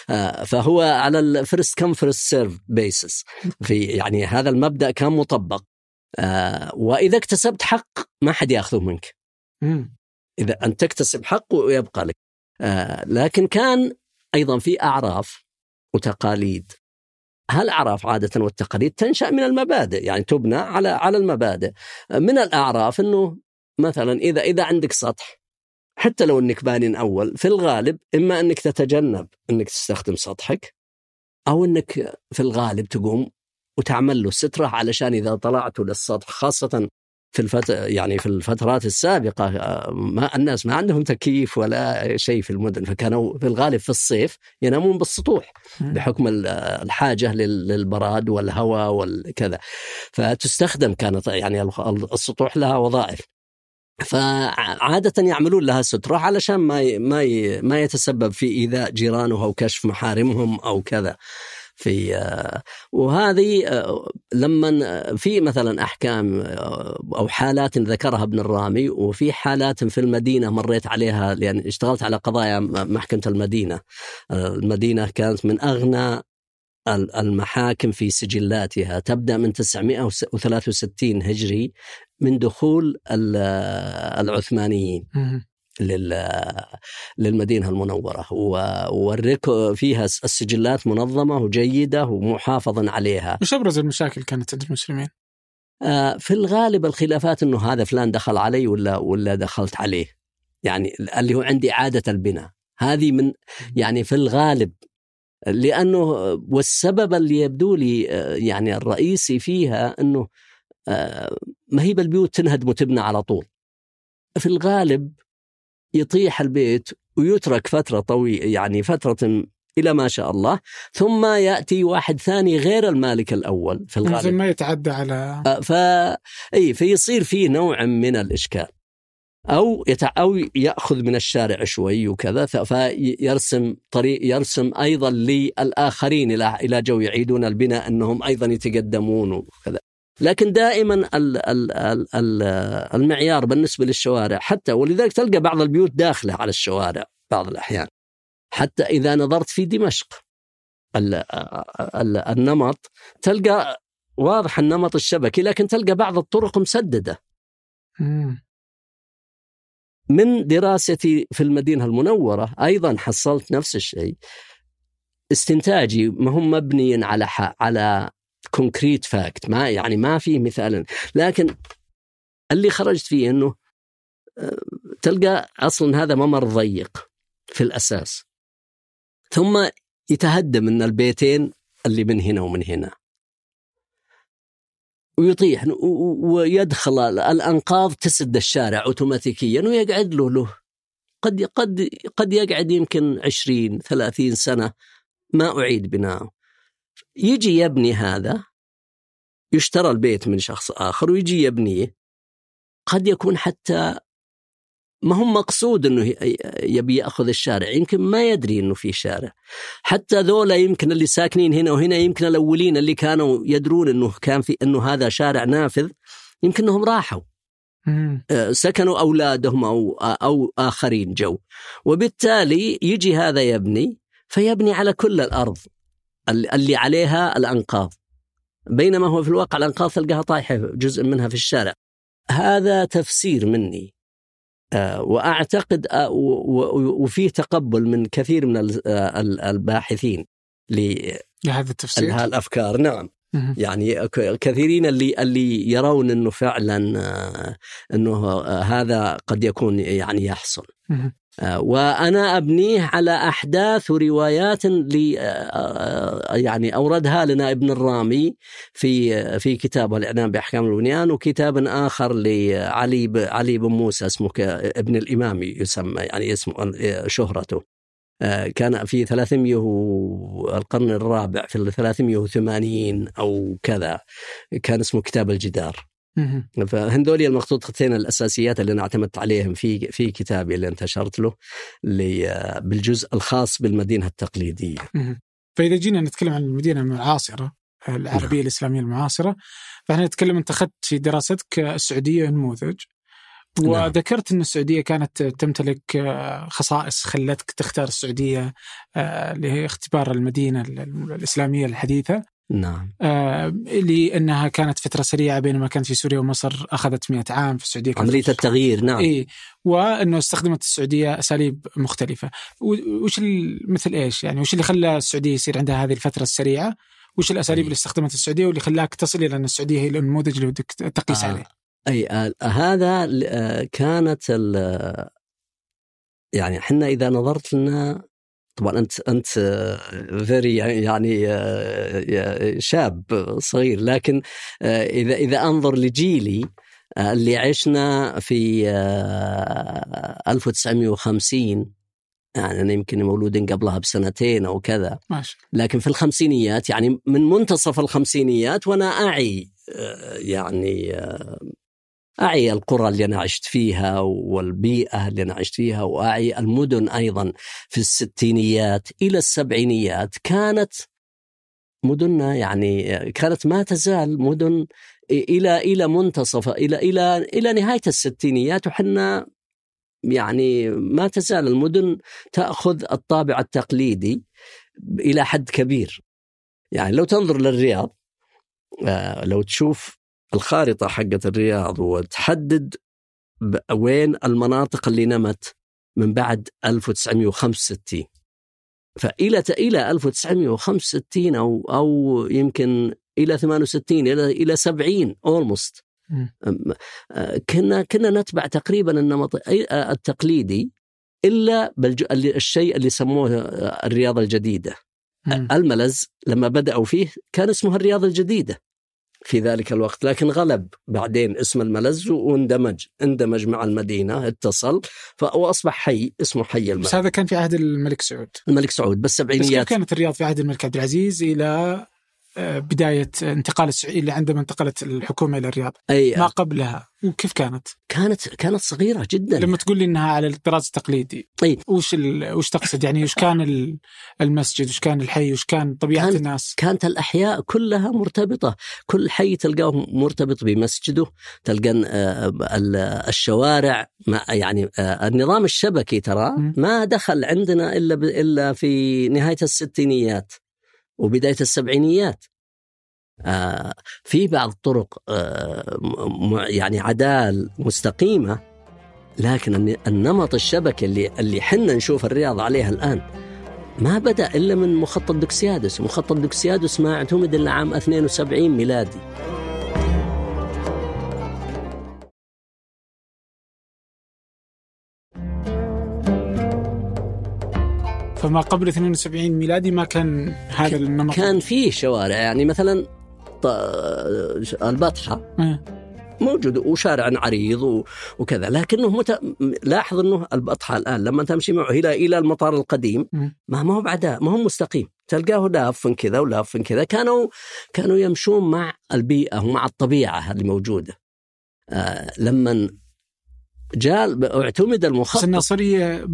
آه، فهو على ال first come first serve basis في يعني هذا المبدأ كان مطبق. آه، وإذا اكتسبت حق ما حد يأخذه منك. إذا ان تكتسب حق ويبقى لك. آه، لكن كان أيضا في أعراف وتقاليد. هالاعراف عادة والتقاليد تنشأ من المبادئ؟ يعني تبنى على على المبادئ. من الأعراف إنه مثلا إذا إذا عندك سطح حتى لو إنك باني اول في الغالب إما إنك تتجنب إنك تستخدم سطحك أو إنك في الغالب تقوم وتعمل له سترة علشان إذا طلعتوا للسطح خاصة في الفت... يعني في الفترات السابقة آه، ما الناس ما عندهم تكييف ولا شيء في المدن فكانوا في الغالب في الصيف ينامون بالسطوح. بحكم ال- الحاجة لل- للبراد والهواء والكذا فتستخدم كانت يعني ال- السطوح لها وظائف فعادة يعملون لها سترة علشان ما ما ما يتسبب في إيذاء جيرانه أو كشف محارمهم أو كذا. في آه، وهذه آه، لما في مثلا أحكام آه، أو حالات ذكرها ابن الرامي وفي حالات في المدينة مريت عليها لأن اشتغلت على قضايا محكمة المدينة. آه، المدينة كانت من أغنى المحاكم في سجلاتها. تبدأ من 963 هجري من دخول ال- العثمانيين مم. للمدينة المنورة. والريكو فيها السجلات منظمة وجيدة ومحافظ عليها. وش أبرز المشاكل كانت عند المسلمين؟ آه، في الغالب الخلافات أنه هذا فلان دخل علي ولا ولا دخلت عليه. يعني اللي هو عندي إعادة البناء. هذه من يعني في الغالب لأنه والسبب اللي يبدو لي يعني الرئيسي فيها أنه آه، ما هي بالبيوت تنهدم وتبنى على طول. في الغالب يطيح البيت ويترك فترة طويلة يعني فترة إلى ما شاء الله ثم يأتي واحد ثاني غير المالك الأول في الغالب. ما يتعدى على آه، ف... أي فيصير فيه نوع من الإشكال. أو يتع... أو يأخذ من الشارع شوي وكذا فيرسم طريق يرسم أيضا للآخرين إلى إلى جو يعيدون البناء أنهم أيضا يتقدمون وكذا. لكن دائما المعيار بالنسبة للشوارع حتى ولذلك تلقى بعض البيوت داخلة على الشوارع بعض الأحيان. حتى إذا نظرت في دمشق النمط تلقى واضح النمط الشبكي لكن تلقى بعض الطرق مسددة. من دراستي في المدينة المنورة أيضا حصلت نفس الشيء. استنتاجي ما هم مبني على على concrete fact ما يعني ما في مثال لكن اللي خرجت فيه إنه آه، تلقى أصلا هذا ممر ضيق في الأساس. ثم يتهدم من البيتين اللي من هنا ومن هنا. ويطيح ويدخل الأنقاض تسد الشارع أوتوماتيكيا ويقعد له له. قد قد قد يقعد يمكن 20 30 سنة. ما أعيد بناؤه يجي يبني هذا يشترى البيت من شخص آخر ويجي يبنيه قد يكون حتى ما هو مقصود إنه يبي يأخذ الشارع؟ يمكن ما يدري إنه في شارع. حتى ذولا يمكن اللي ساكنين هنا وهنا يمكن الأولين اللي كانوا يدرون إنه كان في إنه هذا شارع نافذ يمكن إنهم راحوا. آه، سكنوا أولادهم أو أو آخرين جو. وبالتالي يجي هذا يبني فيبني على كل الأرض اللي عليها الأنقاض. بينما هو في الواقع الأنقاض تلقاها طايحة جزء منها في الشارع. هذا تفسير مني. وأعتقد آه، وفيه تقبل من كثير من آه، الباحثين لهذا التفسير؟ الأفكار نعم. يعني كثيرين اللي اللي يرون إنه فعلا إنه هذا قد يكون يعني يحصل. آه، وأنا أبنيه على أحداث وروايات لي آه، آه، يعني أوردها لنا ابن الرامي في في كتابه الإعلام بأحكام البنيان وكتاب آخر لعلي علي بن موسى اسمه ابن الإمام يسمى يعني اسمه شهرته. كان في 300 القرن الرابع في 380 أو كذا كان اسمه كتاب الجدار. فهندولي المخطوطتين الأساسيات اللي أنا اعتمدت عليهم في في كتابي اللي انتشرت له اللي بالجزء الخاص بالمدينة التقليدية. فإذا جينا نتكلم عن المدينة المعاصرة العربية نعم. الإسلامية المعاصرة فإحنا نتكلم أنت أخذت في دراستك السعوديه نموذج نعم. وذكرت إن السعودية كانت تمتلك خصائص خلتك تختار السعودية آه، لاختبار المدينة الإسلامية الحديثة نعم. آه لأنها كانت فترة سريعة بينما كانت في سوريا ومصر أخذت 100 عام في السعودية عمليه التغيير نعم. اي وأنه استخدمت السعودية أساليب مختلفة. وش مثل إيش يعني؟ وش اللي خلى السعودية يصير عندها هذه الفترة السريعة؟ وش الأساليب أي. اللي استخدمت السعودية واللي خلاك تصل إلى أن السعودية هي النموذج اللي بدك تقيس آه. عليه؟ أي آه هذا آه كانت يعني إحنا إذا نظرت لنا طبعا أنت أنت فيري يعني آه، شاب صغير لكن آه، إذا إذا أنظر لجيلي آه، اللي عشنا في 1950 يعني أنا يمكن مولود قبلها بسنتين أو كذا ماشي. لكن في الخمسينيات يعني من منتصف الخمسينيات وأنا أعي يعني أعي القرى اللي أنا عشت فيها والبيئة اللي أنا عشت فيها وأعي المدن أيضا في الستينيات إلى السبعينيات. كانت مدننا يعني كانت ما تزال مدن إلى إلى منتصف إلى إلى إلى نهاية الستينيات وحنا يعني ما تزال المدن تأخذ الطابع التقليدي إلى حد كبير. يعني لو تنظر للرياض آه، لو تشوف الخارطة حقت الرياض وتحدد وين المناطق اللي نمت من بعد 1965 فإلى إلى 1965 أو أو يمكن إلى 68 إلى إلى 70 أولموست كنا كنا نتبع تقريبا النمط التقليدي إلا بالشيء اللي سموه الرياض الجديدة. الملز لما بدأوا فيه كان اسمها الرياض الجديدة. في ذلك الوقت. لكن غلب بعدين اسم الملز واندمج اندمج مع المدينة اتصل وأصبح حي اسمه حي الملز. بس هذا كان في عهد الملك سعود. الملك سعود بالسبعينيات. بس كيف كانت الرياض في عهد الملك عبد العزيز إلى بداية انتقال السعودية عندما انتقلت الحكومة إلى الرياض. أي ما قبلها؟ وكيف كانت؟ كانت كانت صغيرة جدا. لما تقول لي إنها على الطراز التقليدي أي. وش ال... وش تقصد؟ يعني وش كان المسجد؟ وش كان الحي؟ وش كان طبيعة كان الناس؟ كانت الأحياء كلها مرتبطة. كل حي تلقاه مرتبط بمسجده تلقى الشوارع ما يعني النظام الشبكي ترى ما دخل عندنا إلا ب... إلا في نهاية الستينيات. وبداية السبعينيات آه في بعض الطرق آه يعني عدال مستقيمة لكن النمط الشبكي اللي اللي حنا نشوف الرياض عليها الآن ما بدأ إلا من مخطط دوكسيادس، مخطط دوكسيادس ما اعتمد إلا عام 72 ميلادي. فما قبل 72 ميلادي ما كان هذا النمط. كان فيه شوارع يعني مثلا البطحه موجود وشارع عريض وكذا. لكنه مت... لاحظ إنه البطحه الآن لما تمشي معه إلى إلى المطار القديم ما ما هو بعدها ما هو مستقيم. تلقاه لاف كذا ولاف كذا. كانوا كانوا يمشون مع البيئة ومع الطبيعة اللي موجودة. آه لما جاء اعتمد المخطط. بس الناصرية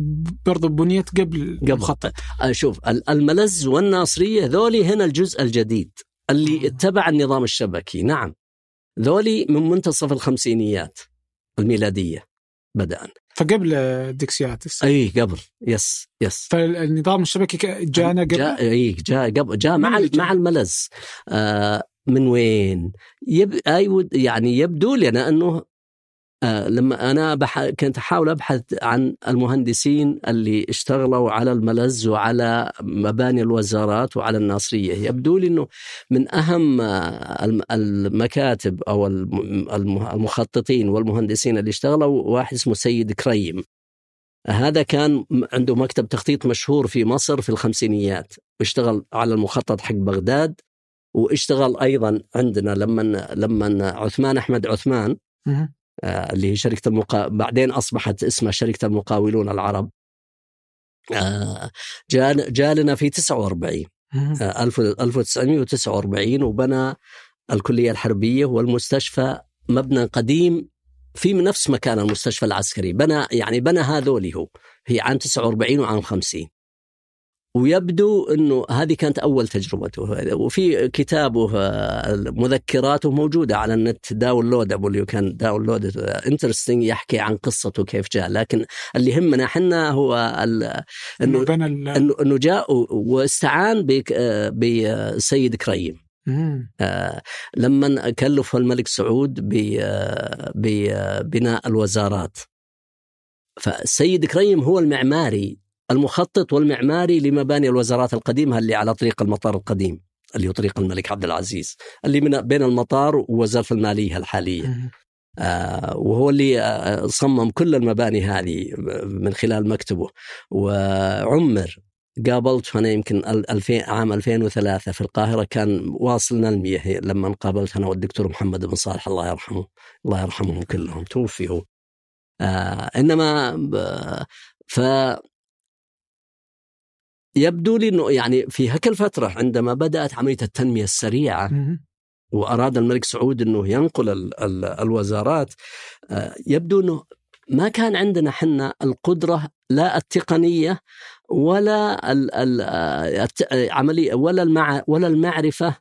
برضو بنيت قبل قبل. المخطط. شوف الملز والناصرية ذولي هنا الجزء الجديد اللي اتبع النظام الشبكي. نعم. ذولي من منتصف الخمسينيات الميلادية بدأ فقبل دوكسيادس. إي قبل. yes yes. فالنظام الشبكي جانا قبل؟ جاء إي جاء قبل. جاء مع مع الملز. آه من وين؟ yep يعني يبدو لنا أنه آه لما أنا بح... كنت أحاول أبحث عن المهندسين اللي اشتغلوا على الملز وعلى مباني الوزارات وعلى الناصرية. يبدو لي إنه من أهم المكاتب أو المخططين والمهندسين اللي اشتغلوا واحد اسمه سيد كريم. هذا كان عنده مكتب تخطيط مشهور في مصر في الخمسينيات. واشتغل على المخطط حق بغداد. واشتغل أيضا عندنا لما لما عثمان أحمد عثمان اللي هي شركة المقا... بعدين أصبحت اسمها شركة المقاولون العرب. جاء جاء لنا في 49 1949 وبنى الكلية الحربية والمستشفى مبنى قديم في نفس مكان المستشفى العسكري. بنى يعني بنى هذول هو. هي عام 49 وعام 50 ويبدو إنه هذه كانت أول تجربته. وفي كتابه مذكراته موجودة على النت downloadable اللي كان download interesting يحكي عن قصته كيف جاء. لكن اللي يهمنا إحنا هو انه إنه انه جاء واستعان بسيد كريم آه لما كلف الملك سعود ببناء الوزارات. فالسيد كريم هو المعماري المخطط والمعماري لمباني الوزارات القديمة اللي على طريق المطار القديم اللي هو طريق الملك عبد العزيز اللي من بين المطار ووزارة المالية الحالية. آه وهو اللي آه صمم كل المباني هذه من خلال مكتبه. وعمر قابلت أنا يمكن 2000 عام 2003 في القاهرة كان واصلنا المياه لما قابلت أنا والدكتور محمد بن صالح الله يرحمه الله يرحمهم كلهم توفي هو آه إنما ف يبدو لي إنه يعني في هيك الفترة عندما بدأت عملية التنمية السريعة وأراد الملك سعود إنه ينقل ال ال الوزارات يبدو إنه ما كان عندنا حنا القدرة لا التقنية ولا العملية ولا المع ولا المعرفة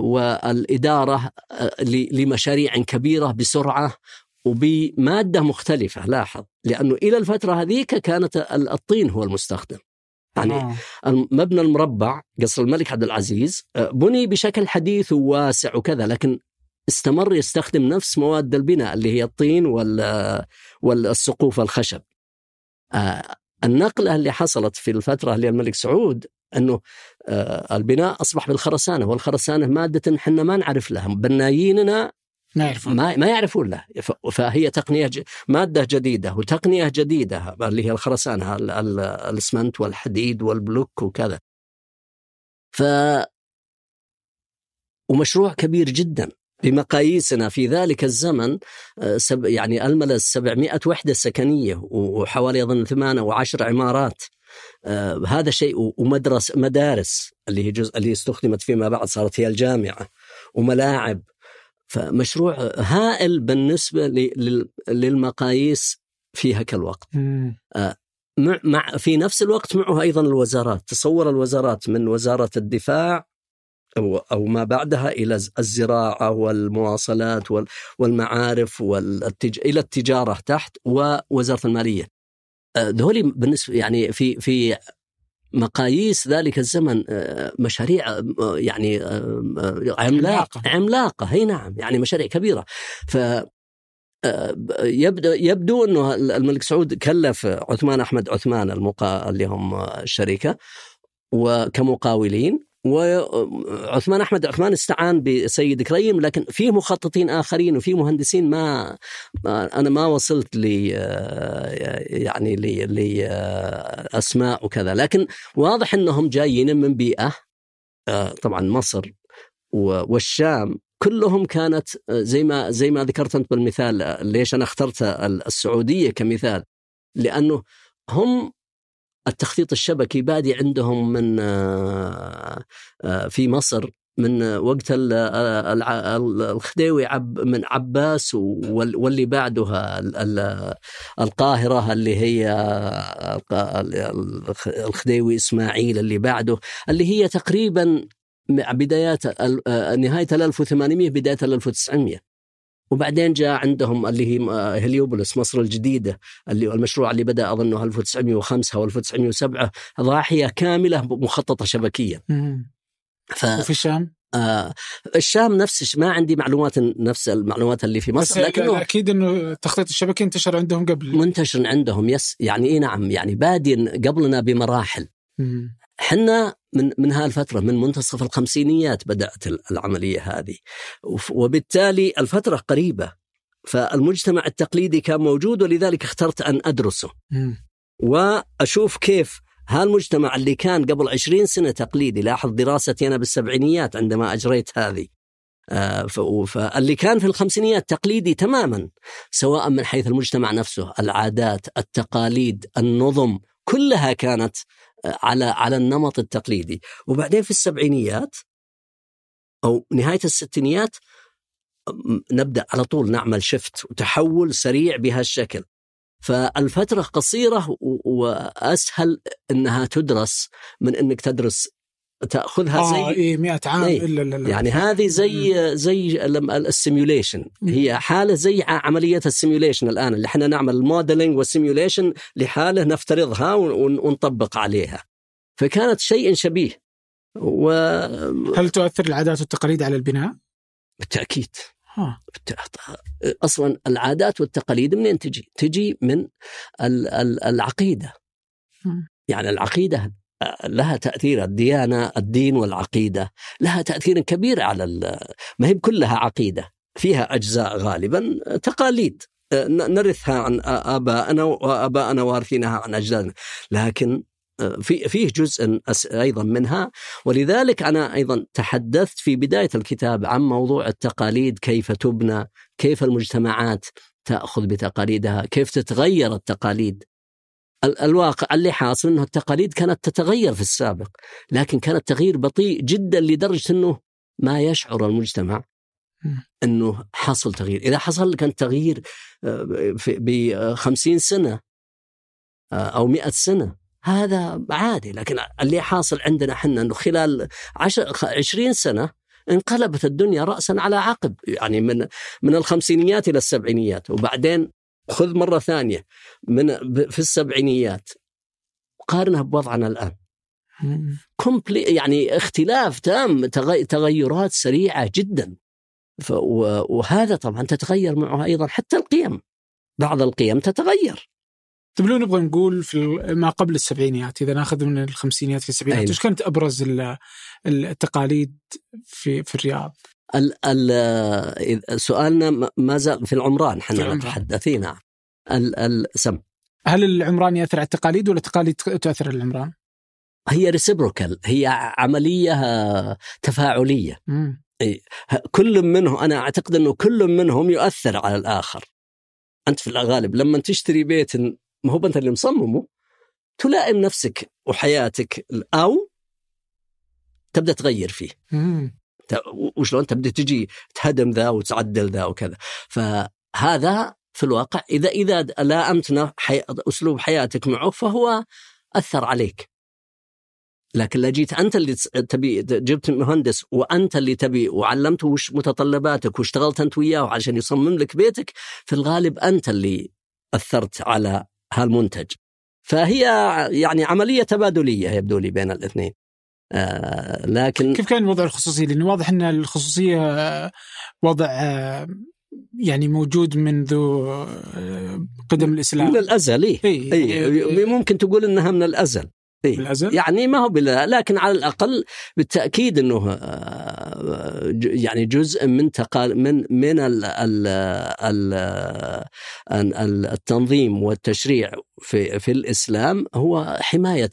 والإدارة لمشاريع كبيرة بسرعة وبمادة مختلفة لاحظ لأنه إلى الفترة هذيك كانت الطين هو المستخدم. يعني آه. مبنى المربع قصر الملك عبد العزيز بني بشكل حديث وواسع وكذا لكن استمر يستخدم نفس مواد البناء اللي هي الطين وال والسقوف الخشب آه النقلة اللي حصلت في الفترة اللي الملك سعود أنه آه البناء أصبح بالخرسانة والخرسانة مادة إحنا ما نعرف لها بناييننا ما يعرفون. ما ما يعرفون له. فهي تقنية ج- مادة جديدة وتقنية جديدة اللي هي الخرسانة ال- ال- الاسمنت والحديد والبلوك وكذا. ف ومشروع كبير جدا. بمقاييسنا في ذلك الزمن آه، سب يعني الملس 700 وحدة سكنية وحوالي أظن ثمانية وعشر عمارات. آه، هذا شيء ومدرس مدارس اللي هي جزء اللي استخدمت فيما بعد صارت هي الجامعة. وملاعب. فمشروع هائل لل- للمقاييس في هك الوقت. مم. مع, مع في نفس الوقت معه أيضا الوزارات. تصور الوزارات من وزارة الدفاع أو أو ما بعدها إلى ز- الزراعة والمواصلات وال- والمعارف والتج... إلى التجارة تحت ووزارة المالية. آه، ذولي بالنسبة يعني في في مقاييس ذلك الزمن آه، مشاريع آه، يعني آه، عملاقة. عملاقة. هي نعم يعني مشاريع كبيرة. ف يبدو يبدو أنه الملك سعود كلف عثمان أحمد عثمان المقا... اللي هم الشركة وكمقاولين. وعثمان أحمد عثمان استعان بسيد كريم لكن في مخططين آخرين وفي مهندسين ما, أنا ما وصلت لي يعني لي لاسماء وكذا. لكن واضح إنهم جايين من بيئة آه، طبعا مصر والشام كلهم كانت آه، زي ما زي ما ذكرت أنت بالمثال آه، ليش أنا اخترت السعودية كمثال؟ لأنه هم التخطيط الشبكي بادي عندهم من آه، آه، في مصر من وقت الع- الخديوي عب من عباس وال- واللي بعدها ال- ال- القاهرة اللي هي الخديوي إسماعيل اللي بعده اللي هي تقريبا بدايات نهاية ال 1800 بداية ال 1900 وبعدين جاء عندهم اللي هي هليوبوليس مصر الجديدة اللي المشروع اللي بدأ أظنه 1905 أو 1907 ضاحية كاملة مخططة شبكيا. ف... وفي الشام آه الشام نفس ما عندي معلومات نفس المعلومات اللي في بس مصر لكنه أكيد إنه التخطيط الشبكي انتشر عندهم قبل منتشر عندهم يس يعني اي نعم يعني بادين قبلنا بمراحل. حنا من من هالفترة من منتصف الخمسينيات بدأت ال- العملية هذه. وبالتالي الفترة قريبة. فالمجتمع التقليدي كان موجود ولذلك اخترت أن أدرسه. وأشوف كيف هالمجتمع اللي كان قبل عشرين سنة تقليدي لاحظ دراستي أنا بالسبعينيات عندما أجريت هذه. آه، فاللي كان في الخمسينيات تقليدي تماما سواء من حيث المجتمع نفسه العادات التقاليد النظم كلها كانت على على النمط التقليدي. وبعدين في السبعينيات أو نهاية الستينيات نبدأ على طول نعمل شفت وتحول سريع بهالشكل. فالفترة قصيرة وأسهل أنها تدرس من أنك تدرس تأخذها آه زي اي 100 عام إيه. الا لا لا يعني هذه زي زي ال simulation هي حالة زي عملية ال simulation الآن اللي إحنا نعمل ال modeling وال simulation لحالة نفترضها ون- ونطبق عليها. فكانت شيء شبيه. وبالتاكيد هل تؤثر العادات والتقاليد على البناء؟ ها بالت- أصلا العادات والتقاليد منين تجي؟ تجي من ال- ال- العقيدة. يعني العقيدة لها تأثير الديانة الدين والعقيدة لها تأثير كبير على ما هي كلها عقيدة فيها أجزاء غالبا تقاليد. نرثها عن ابائنا وابائنا وارثينها عن أجدادنا. لكن في فيه جزء أيضا منها. ولذلك أنا أيضا تحدثت في بداية الكتاب عن موضوع التقاليد كيف تبنى كيف المجتمعات تأخذ بتقاليدها كيف تتغير التقاليد. ال- الواقع اللي حاصل إنه التقاليد كانت تتغير في السابق لكن كان التغيير بطيء جدا لدرجة إنه ما يشعر المجتمع. إنه حصل تغيير، إذا حصل كان تغيير ب 50 سنة آه، أو 100 سنة هذا عادي. لكن اللي حاصل عندنا إحنا إنه خلال 10 20 سنة انقلبت الدنيا راسا على عقب يعني من من الخمسينيات إلى السبعينيات. وبعدين خذ مرة ثانية. من في السبعينيات. قارنها بوضعنا الآن. مم. كومبلي يعني اختلاف تام تغي- تغيرات سريعة جدا. وهذا طبعا تتغير معه أيضا. حتى القيم. بعض القيم تتغير. طيب لو نبغى نقول في ما قبل السبعينيات إذا ناخذ من الخمسينيات في السبعينيات إيش كانت أبرز التقاليد في في الرياض؟ ال ال سؤالنا ما زال في العمران؟ إحنا متحدثين. نعم سم. هل العمران يأثر على التقاليد ولا التقاليد تؤثر على العمران؟ هي ريسبروكال هي عملية تفاعلية. مم. كل منهم أنا أعتقد إنه كل منهم يؤثر على الآخر. أنت في الغالب لما تشتري بيت ما هو انت اللي مصممه تلائم نفسك وحياتك أو تبدأ تغير فيه. مم. وشلون تبدأ تجي تهدم ذا وتعدل ذا وكذا. فهذا في الواقع إذا إذا لائمت حي... أسلوب حياتك معه فهو أثر عليك. لكن لو جيت أنت اللي تبي جبت مهندس وأنت اللي تبي وعلمته وش متطلباتك واشتغلت أنت وياه عشان يصمم لك بيتك في الغالب أنت اللي أثرت على هالمنتج. فهي يعني عملية تبادلية يبدو لي بين الاثنين. آه لكن كيف كان وضع الخصوصيه؟ لأنه واضح أن الخصوصية آه، وضع آه يعني موجود منذ قدم الإسلام من الأزل إيه. إيه. إيه. ممكن تقول إنها من الأزل إيه؟ الأزل؟ يعني ما هو بلا لكن على الأقل بالتأكيد إنه يعني جزء من تقال من من ال ال ال التنظيم والتشريع في في الإسلام هو حماية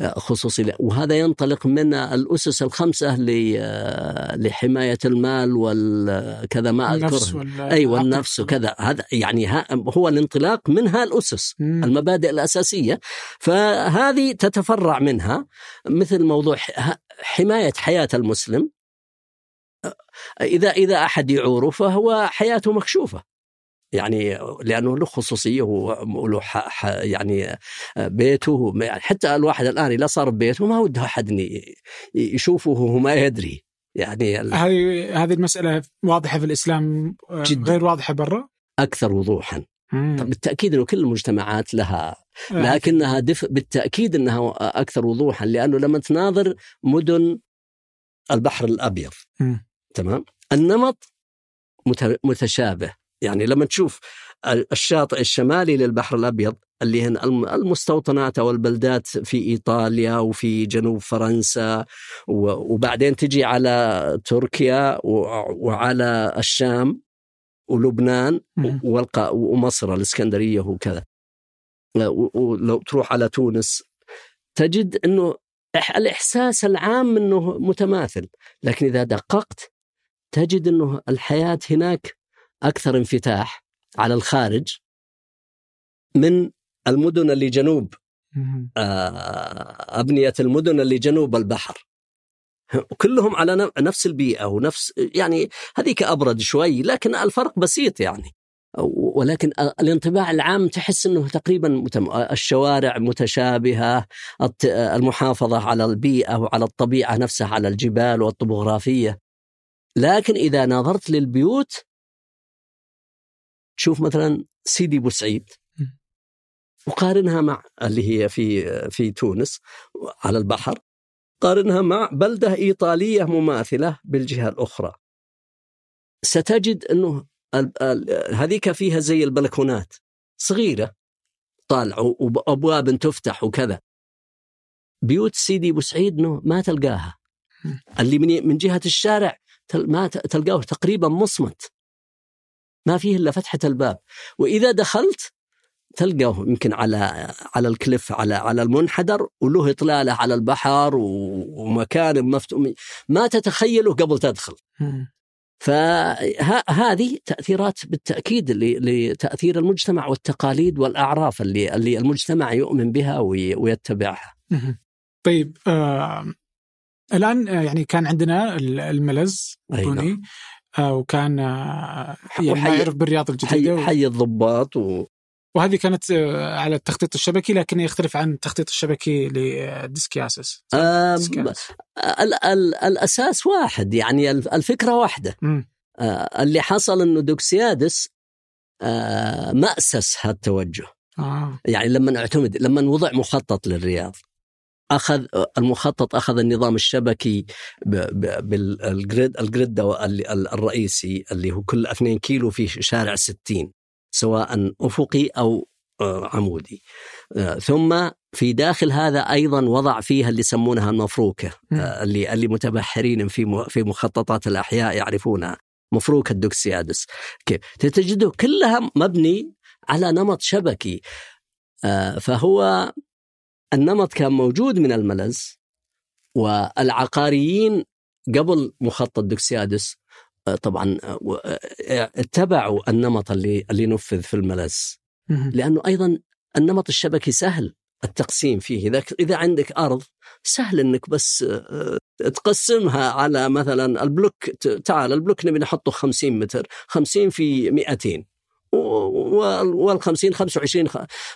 آه، خصوصيه وهذا ينطلق من الأسس الخمسة آه، لحماية المال والكذا ما أذكر. اي والنفس وكذا. هذا يعني هو الانطلاق من هالأسس المبادئ الأساسية. فهذه تتفرع منها مثل موضوع حماية حياة المسلم. إذا إذا أحد يعوره فهو حياته مكشوفة. يعني لأنه له خصوصية وله يعني بيته يعني حتى الواحد الآن إذا صار ببيته ما وده أحد يشوفه وهو ما يدري. يعني هذه هذه المسألة واضحة في الإسلام آه، جدا. غير واضحة برا؟ أكثر وضوحا. بالتأكيد إنه كل المجتمعات لها آه. لكنها دف بالتأكيد إنها أكثر وضوحا لأنه لما تناظر مدن البحر الأبيض تمام؟ النمط متشابه. يعني لما تشوف الشاطئ الشمالي للبحر الأبيض اللي هن المستوطنات أو البلدات في إيطاليا وفي جنوب فرنسا وبعدين تجي على تركيا وعلى الشام ولبنان ومصر الإسكندرية وكذا. ولو تروح على تونس تجد إنه الإحساس العام إنه متماثل لكن إذا دققت تجد إنه الحياة هناك أكثر انفتاح على الخارج من المدن اللي جنوب آه، أبنية المدن اللي جنوب البحر. كلهم على نفس البيئة ونفس يعني هذيك أبرد شوي لكن الفرق بسيط يعني. ولكن الانطباع العام تحس إنه تقريبا متم... الشوارع متشابهة المحافظة على البيئة وعلى الطبيعة نفسها على الجبال والطبوغرافية. لكن إذا نظرت للبيوت تشوف مثلا سيدي بوسعيد وقارنها مع اللي هي في في تونس على البحر قارنها مع بلدة إيطالية مماثلة بالجهة الأخرى. ستجد أنه هذيك فيها زي البلكونات صغيرة طالع وأبواب تفتح وكذا. بيوت سيدي بوسعيد ما تلقاها. اللي من من جهة الشارع ما تلقاه تقريبا مصمت. ما فيه إلا فتحة الباب. وإذا دخلت تلقاه يمكن على على الكليف على على المنحدر وله إطلالة على البحر ومكان مفتوح. ما تتخيله قبل تدخل. فهذه تأثيرات بالتأكيد لتأثير المجتمع والتقاليد والأعراف اللي اللي المجتمع يؤمن بها ويتبعها. طيب آه الآن يعني كان عندنا الملز البني آه وكان آه يعني ما يعرف بالرياض الجديده حي, حي الضباط و... وهذه كانت آه، على التخطيط الشبكي لكن يختلف عن التخطيط الشبكي لديسكياسس الأساس واحد يعني الفكرة واحدة. آه اللي حصل إنه دوكسيادس آه مأسس هالتوجه آه. يعني لما اعتمد لما وضع مخطط للرياض. أخذ المخطط أخذ النظام الشبكي بال grid ال grid الرئيسي اللي هو كل 2 كيلو فيه شارع 60 سواء أفقي أو آه، عمودي. آه، ثم في داخل هذا أيضا وضع فيها اللي يسمونها المفروكه آه، اللي اللي متبحرين في في مخططات الأحياء يعرفونها مفروكة الدوكسيادس. كيف تجده كلها مبني على نمط شبكي فهو النمط كان موجود من الملز والعقاريين قبل مخطط دوكسيادس طبعا اتبعوا النمط اللي اللي نفذ في الملز. لأنه أيضا النمط الشبكي سهل التقسيم فيه. إذا إذا عندك أرض سهل إنك بس آه، تقسمها على مثلا ال block تعال ال block نبي نحطه 50 متر 50 في 200 وال 50 25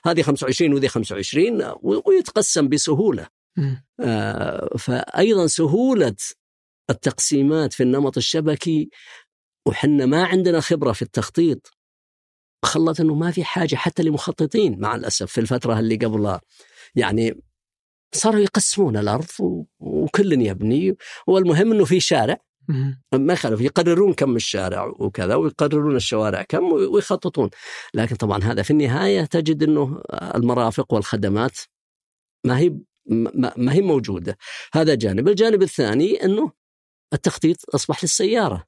هذه 25 وذي 25 ويتقسم بسهولة. آه، فايضا سهولة التقسيمات في النمط الشبكي وحنا ما عندنا خبرة في التخطيط خلت إنه ما في حاجة حتى لمخططين مع الأسف في الفترة اللي قبلها. يعني صاروا يقسمون الأرض وكل يبني والمهم إنه في شارع. ما يخالف يقررون كم الشارع وكذا ويقررون الشوارع كم ويخططون. لكن طبعا هذا في النهاية تجد إنه المرافق والخدمات ما هي ما هي موجودة. هذا جانب. الجانب الثاني إنه التخطيط أصبح للسيارة.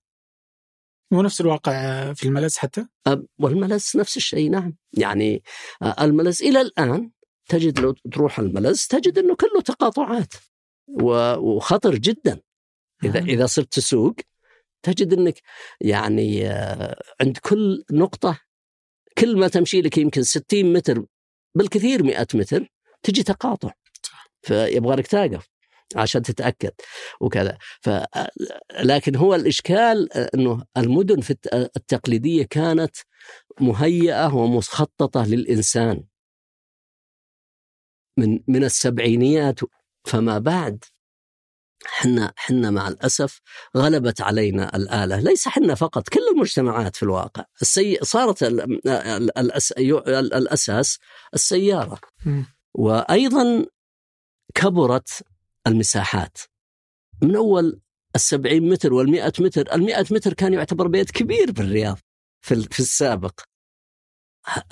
مو نفس الواقع في الملز حتى؟ والملز نفس الشيء نعم. يعني الملز إلى الآن تجد لو تروح الملز تجد أنه كله تقاطعات وخطر جدا. إذا نعم. إذا صرت تسوق تجد أنك يعني عند كل نقطة كل ما تمشي لك يمكن 60 متر بالكثير 100 متر تجي تقاطع. فيبغى لك توقف عشان تتأكد وكذا. ف لكن هو الإشكال إنه المدن في التقليدية كانت مهيئة ومخططة للإنسان. من من السبعينيات فما بعد. حنا حنا مع الأسف غلبت علينا الآلة، ليس حنا فقط كل المجتمعات في الواقع، السي... صارت الأس... الأساس السيارة. وأيضا كبرت المساحات. من أول السبعين متر والمئة متر المئة متر كان يعتبر بيت كبير بالرياض في, في السابق.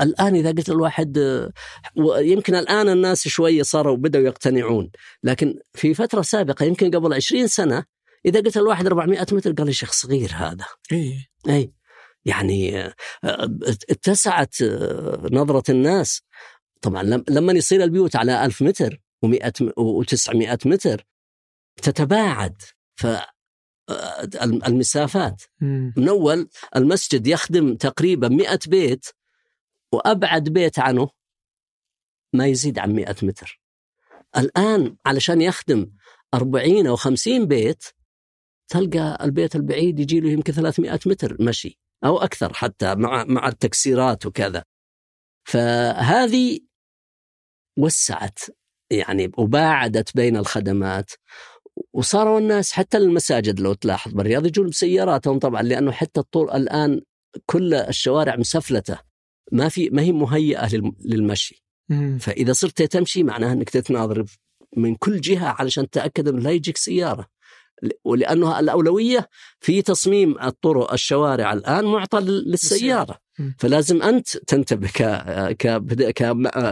الآن إذا قلت الواحد يمكن الآن الناس شوية صاروا بدأوا يقتنعون لكن في فترة سابقة يمكن قبل عشرين سنة إذا قلت الواحد 400 متر قال لي شيخ صغير هذا. إيه. أي يعني اتسعت نظرة الناس. طبعا لما يصير البيوت على ألف متر و100 و900 متر تتباعد. ف المسافات. من أول المسجد يخدم تقريبا 100 بيت وأبعد بيت عنه ما يزيد عن 100 متر. الآن علشان يخدم 40 أو 50 بيت تلقى البيت البعيد يجي له يمكن 300 متر مشي أو أكثر حتى مع مع التكسيرات وكذا. فهذه وسعت يعني وباعدت بين الخدمات وصاروا الناس حتى المساجد لو تلاحظ بالرياض يجون بسياراتهم طبعا لأنه حتى الطول الآن كل الشوارع مسفلتة ما في ما هي مهيئة للمشي. فإذا صرت تمشي معناها إنك تتناظر من كل جهة علشان تتاكد إنه لا يجيك سيارة. ولأنه الأولوية في تصميم الطرق الشوارع الآن معطى للسيارة. فلازم أنت تنتبه ك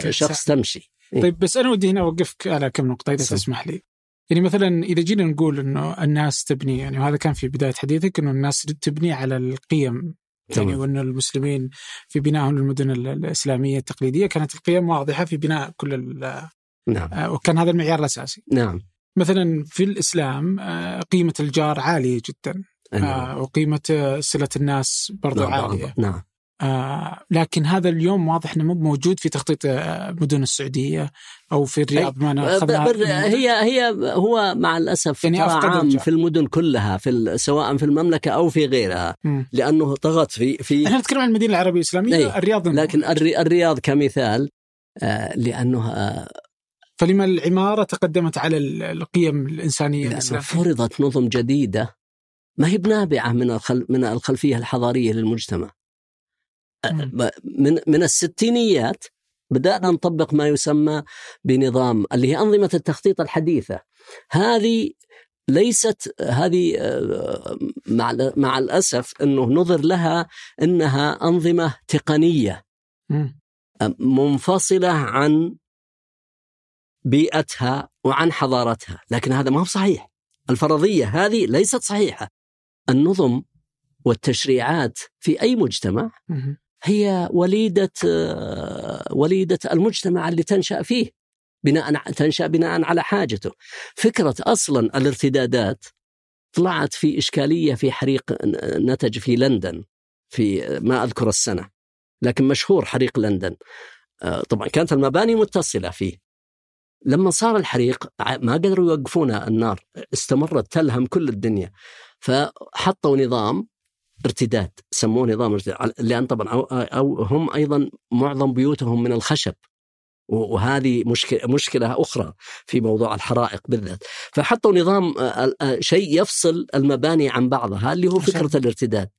كشخص تمشي. إيه؟ طيب بس أنا ودي هنا أوقفك على كم نقطة إذا تسمح لي. يعني مثلا إذا جينا نقول إنه الناس تبني يعني وهذا كان في بداية حديثك إنه الناس تبني على القيم يعني وأن المسلمين في بنائهم للمدن الإسلامية التقليدية. كانت القيم واضحة في بناء كل نعم. آه، وكان هذا المعيار الأساسي. نعم. مثلا في الإسلام آه، قيمة الجار عالية جدا. نعم. آه، وقيمة صلة الناس برضو نعم عالية. نعم. آه لكن هذا اليوم واضح إنه مو موجود في تخطيط آه، مدن السعودية أو في الرياض ما أنا هي هي هو مع الأسف يعني عام في المدن كلها في سواء في المملكة أو في غيرها م. لأنه طغت في في إحنا نتكلم عن المدينة العربية الإسلامية أي. الرياض لكن الرياض كمثال آه لأنه آه فلما العمارة تقدمت على القيم الإنسانية الإسلامية فرضت نظم جديدة ما هي بنابعة من من الخلفية الحضارية للمجتمع من من الستينيات بدأنا نطبق ما يسمى بنظام اللي هي أنظمة التخطيط الحديثة. هذه ليست هذه آه، مع مع الأسف إنه نظر لها إنها أنظمة تقنية. منفصلة عن بيئتها وعن حضارتها. لكن هذا ما هو صحيح. الفرضية هذه ليست صحيحة. النظم والتشريعات في أي مجتمع هي وليدة وليدة المجتمع اللي تنشأ فيه بناء تنشأ بناء على حاجته. فكرة أصلا الارتدادات طلعت في إشكالية في حريق نتج في لندن في ما أذكر السنة لكن مشهور حريق لندن. طبعا كانت المباني متصلة فيه. لما صار الحريق ما قدروا يوقفون النار استمرت تلهم كل الدنيا. فحطوا نظام ارتداد سموه نظام ارتداد لأن طبعا أو, أو هم أيضا معظم بيوتهم من الخشب وهذه مشكله مشكلة أخرى في موضوع الحرائق بالذات. فحطوا نظام شيء يفصل المباني عن بعضها اللي هو فكرة الارتداد.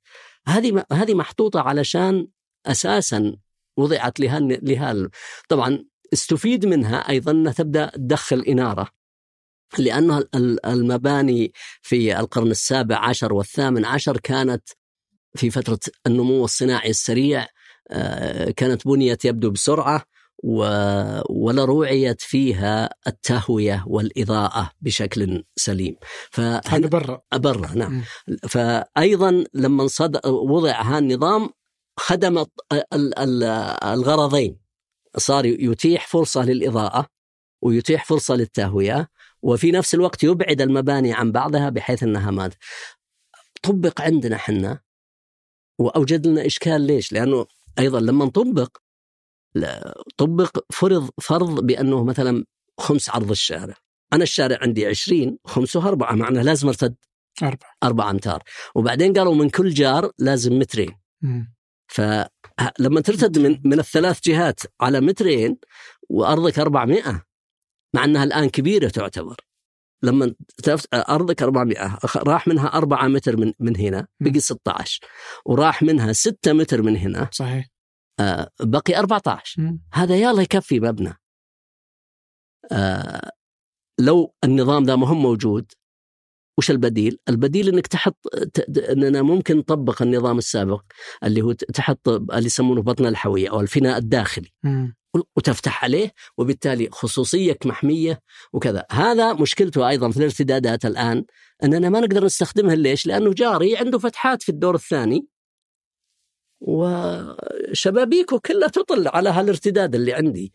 هذه هذه محطوطة علشان أساسا وضعت لها لها طبعا استفيد منها أيضا أنها تبدأ تدخل إنارة. لأن المباني في القرن السابع عشر والثامن عشر كانت في فترة النمو الصناعي السريع كانت بنيت يبدو بسرعة ولا روعيت فيها التهوية والإضاءة بشكل سليم. هذا برا. برا نعم. م. فأيضا لما وضع هذا النظام خدم الغرضين. صار يتيح فرصة للإضاءة ويتيح فرصة للتهوية وفي نفس الوقت يبعد المباني عن بعضها بحيث أنها ما طبق عندنا حنا وأوجد لنا إشكال ليش؟ لأنه أيضا لما نطبق طبق فرض فرض بأنه مثلا خمس عرض الشارع. أنا الشارع عندي 20 خمسه أربعة معناه لازم أرتد أربعة. أربعة أمتار. وبعدين قالوا من كل جار لازم مترين. م. فلما ترتد من من الثلاث جهات على مترين وأرضك 400 مع أنها الآن كبيرة تعتبر. لما أرضك 400 راح منها 4 متر من من هنا بقي 16 وراح منها 6 متر من هنا. صحيح. آه بقي 14 م. هذا يلا يكفي مبنى. آه لو النظام ذا مهم موجود وش البديل؟ البديل إنك تحط إننا ممكن نطبق النظام السابق اللي هو تحط اللي يسمونه بطن الحوية أو الفناء الداخلي. م. وتفتح عليه وبالتالي خصوصيتك محمية وكذا، هذا مشكلته أيضا في الارتدادات الآن أننا ما نقدر نستخدمها. ليش؟ لأنه جاري عنده فتحات في الدور الثاني وشبابيكه كلها تطل على هالارتداد اللي عندي.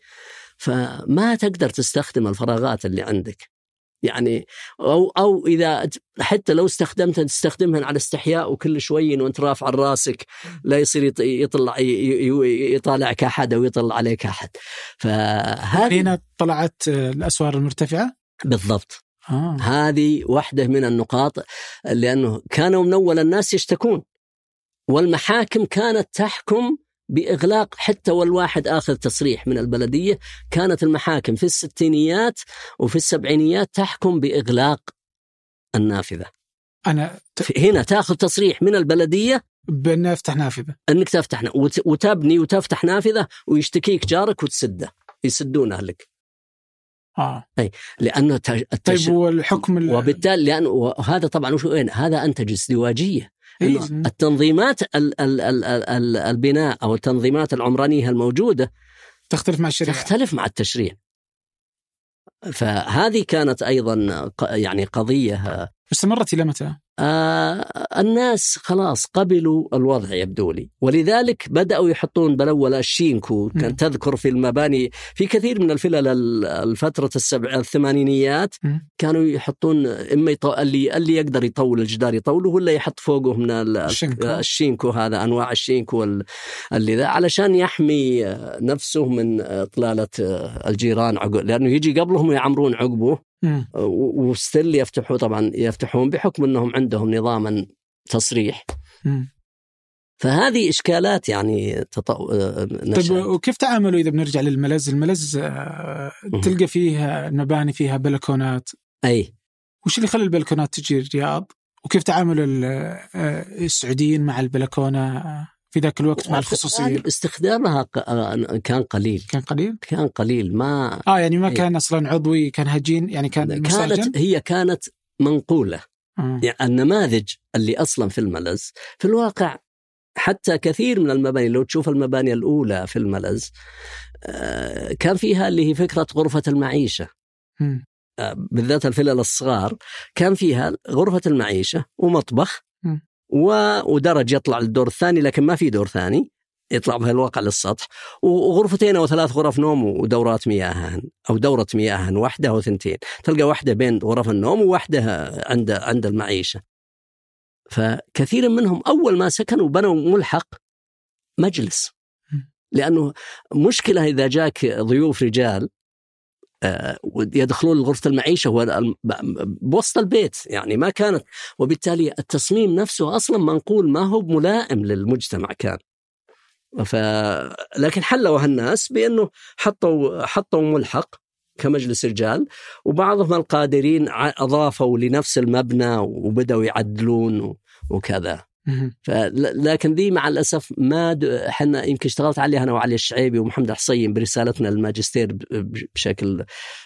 فما تقدر تستخدم الفراغات اللي عندك. يعني أو أو إذا حتى لو استخدمتها تستخدمها على استحياء وكل شوي وانت رافع راسك لا يصير يطلع يطالعك أحد أو يطلع عليك أحد. فهذه هنا طلعت الأسوار المرتفعة؟ بالضبط. آه. هذه واحدة من النقاط لأنه كانوا من أول الناس يشتكون والمحاكم كانت تحكم بإغلاق حتى والواحد آخذ تصريح من البلدية. كانت المحاكم في الستينيات وفي السبعينيات تحكم بإغلاق النافذة. أنا ت... هنا تاخذ تصريح من البلدية؟ بأن أفتح نافذة. أنك تفتح وت... وتبني وتفتح نافذة ويشتكيك جارك وتسده يسدونه لك. آه. اي لأنه التش... طيب والحكم ال... وبالتالي لأنه هذا طبعا وش هذا انتج ازدواجيه إيه؟ التنظيمات ال ال ال ال البناء أو التنظيمات العمرانية الموجودة تختلف مع الشريعة. تختلف مع التشريع. فهذه كانت أيضا يعني قضية استمرت إلى متى؟ آه الناس خلاص قبلوا الوضع يبدو لي ولذلك بدأوا يحطون بالاول الشينكو كان تذكر في المباني في كثير من الفلل الفترة السبع الثمانينيات. كانوا يحطون إما يطو... اللي اللي يقدر يطول الجدار يطوله ولا يحط فوقه من ال... الشينكو. الشينكو هذا أنواع الشينكو وال... اللي ذا علشان يحمي نفسه من إطلالة الجيران عقب لأنه يجي قبلهم يعمرون عقبه وستيل يفتحوا طبعا يفتحون بحكم إنهم عندهم نظاما تصريح. فهذه إشكالات يعني تطو... طيب وكيف تعاملوا إذا بنرجع للملز؟ الملز تلقى فيه مباني فيها بلكونات. أي. وش اللي يخلي البلكونات تجي الرياض؟ وكيف تعامل السعوديين مع البلكونة؟ في ذاك الوقت مع الخصوصيه استخدامها كان قليل. كان قليل؟ كان قليل ما آه يعني ما كان أصلا عضوي كان هجين يعني كان كانت هي كانت منقولة. آه. يعني النماذج اللي أصلا في الملز في الواقع حتى كثير من المباني لو تشوف المباني الأولى في الملز آه، كان فيها اللي هي فكرة غرفة المعيشة. آه، بالذات الفلل الصغار كان فيها غرفة المعيشة ومطبخ. و- ودرج يطلع للدور الثاني لكن ما في دور ثاني. يطلع في الواقع للسطح. وغرفتين أو ثلاث غرف نوم ودورات مياه أو دورة مياه واحدة أو ثنتين تلقى واحدة بين غرف النوم وواحدة عند عند المعيشة. فكثير منهم أول ما سكنوا بنوا ملحق مجلس. لأنه مشكلة إذا جاك ضيوف رجال يدخلون غرفة المعيشة بوسط البيت يعني ما كانت. وبالتالي التصميم نفسه أصلا منقول ما هو ملائم للمجتمع كان. ف لكن حلوا هالناس بأنه حطوا حطوا ملحق كمجلس رجال وبعضهم القادرين أضافوا لنفس المبنى وبدأوا يعدلون وكذا. لكن ذي مع الأسف ما إحنا يمكن اشتغلت عليها أنا وعلي الشعيبي ومحمد الحصين برسالتنا ب- بشكل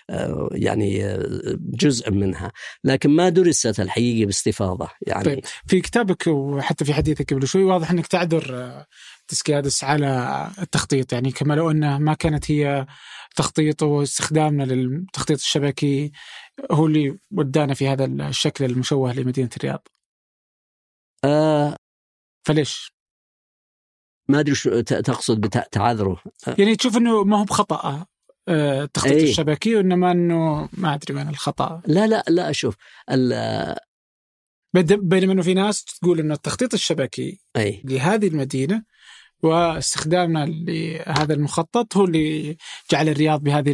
آه، يعني آه، جزء منها. لكن ما درست الحقيقة باستفاضة يعني. طيب. في كتابك وحتى في حديثك قبل شوي واضح إنك تعذر آه، تسكيادس على التخطيط. يعني كما لو إنه ما كانت هي تخطيط واستخدامنا للتخطيط الشبكي هو اللي ودانا في هذا الشكل المشوه لمدينة الرياض. آه فليش؟ ما أدري شو تقصد بتعذره يعني تشوف إنه ما هو بخطأ آه، التخطيط أي. الشبكي وإنما إنه ما أدري وين الخطأ لا لا لا شوف بينما إنه في ناس تقول إنه التخطيط الشبكي اي لهذه المدينة واستخدامنا لهذا المخطط هو اللي جعل الرياض بهذه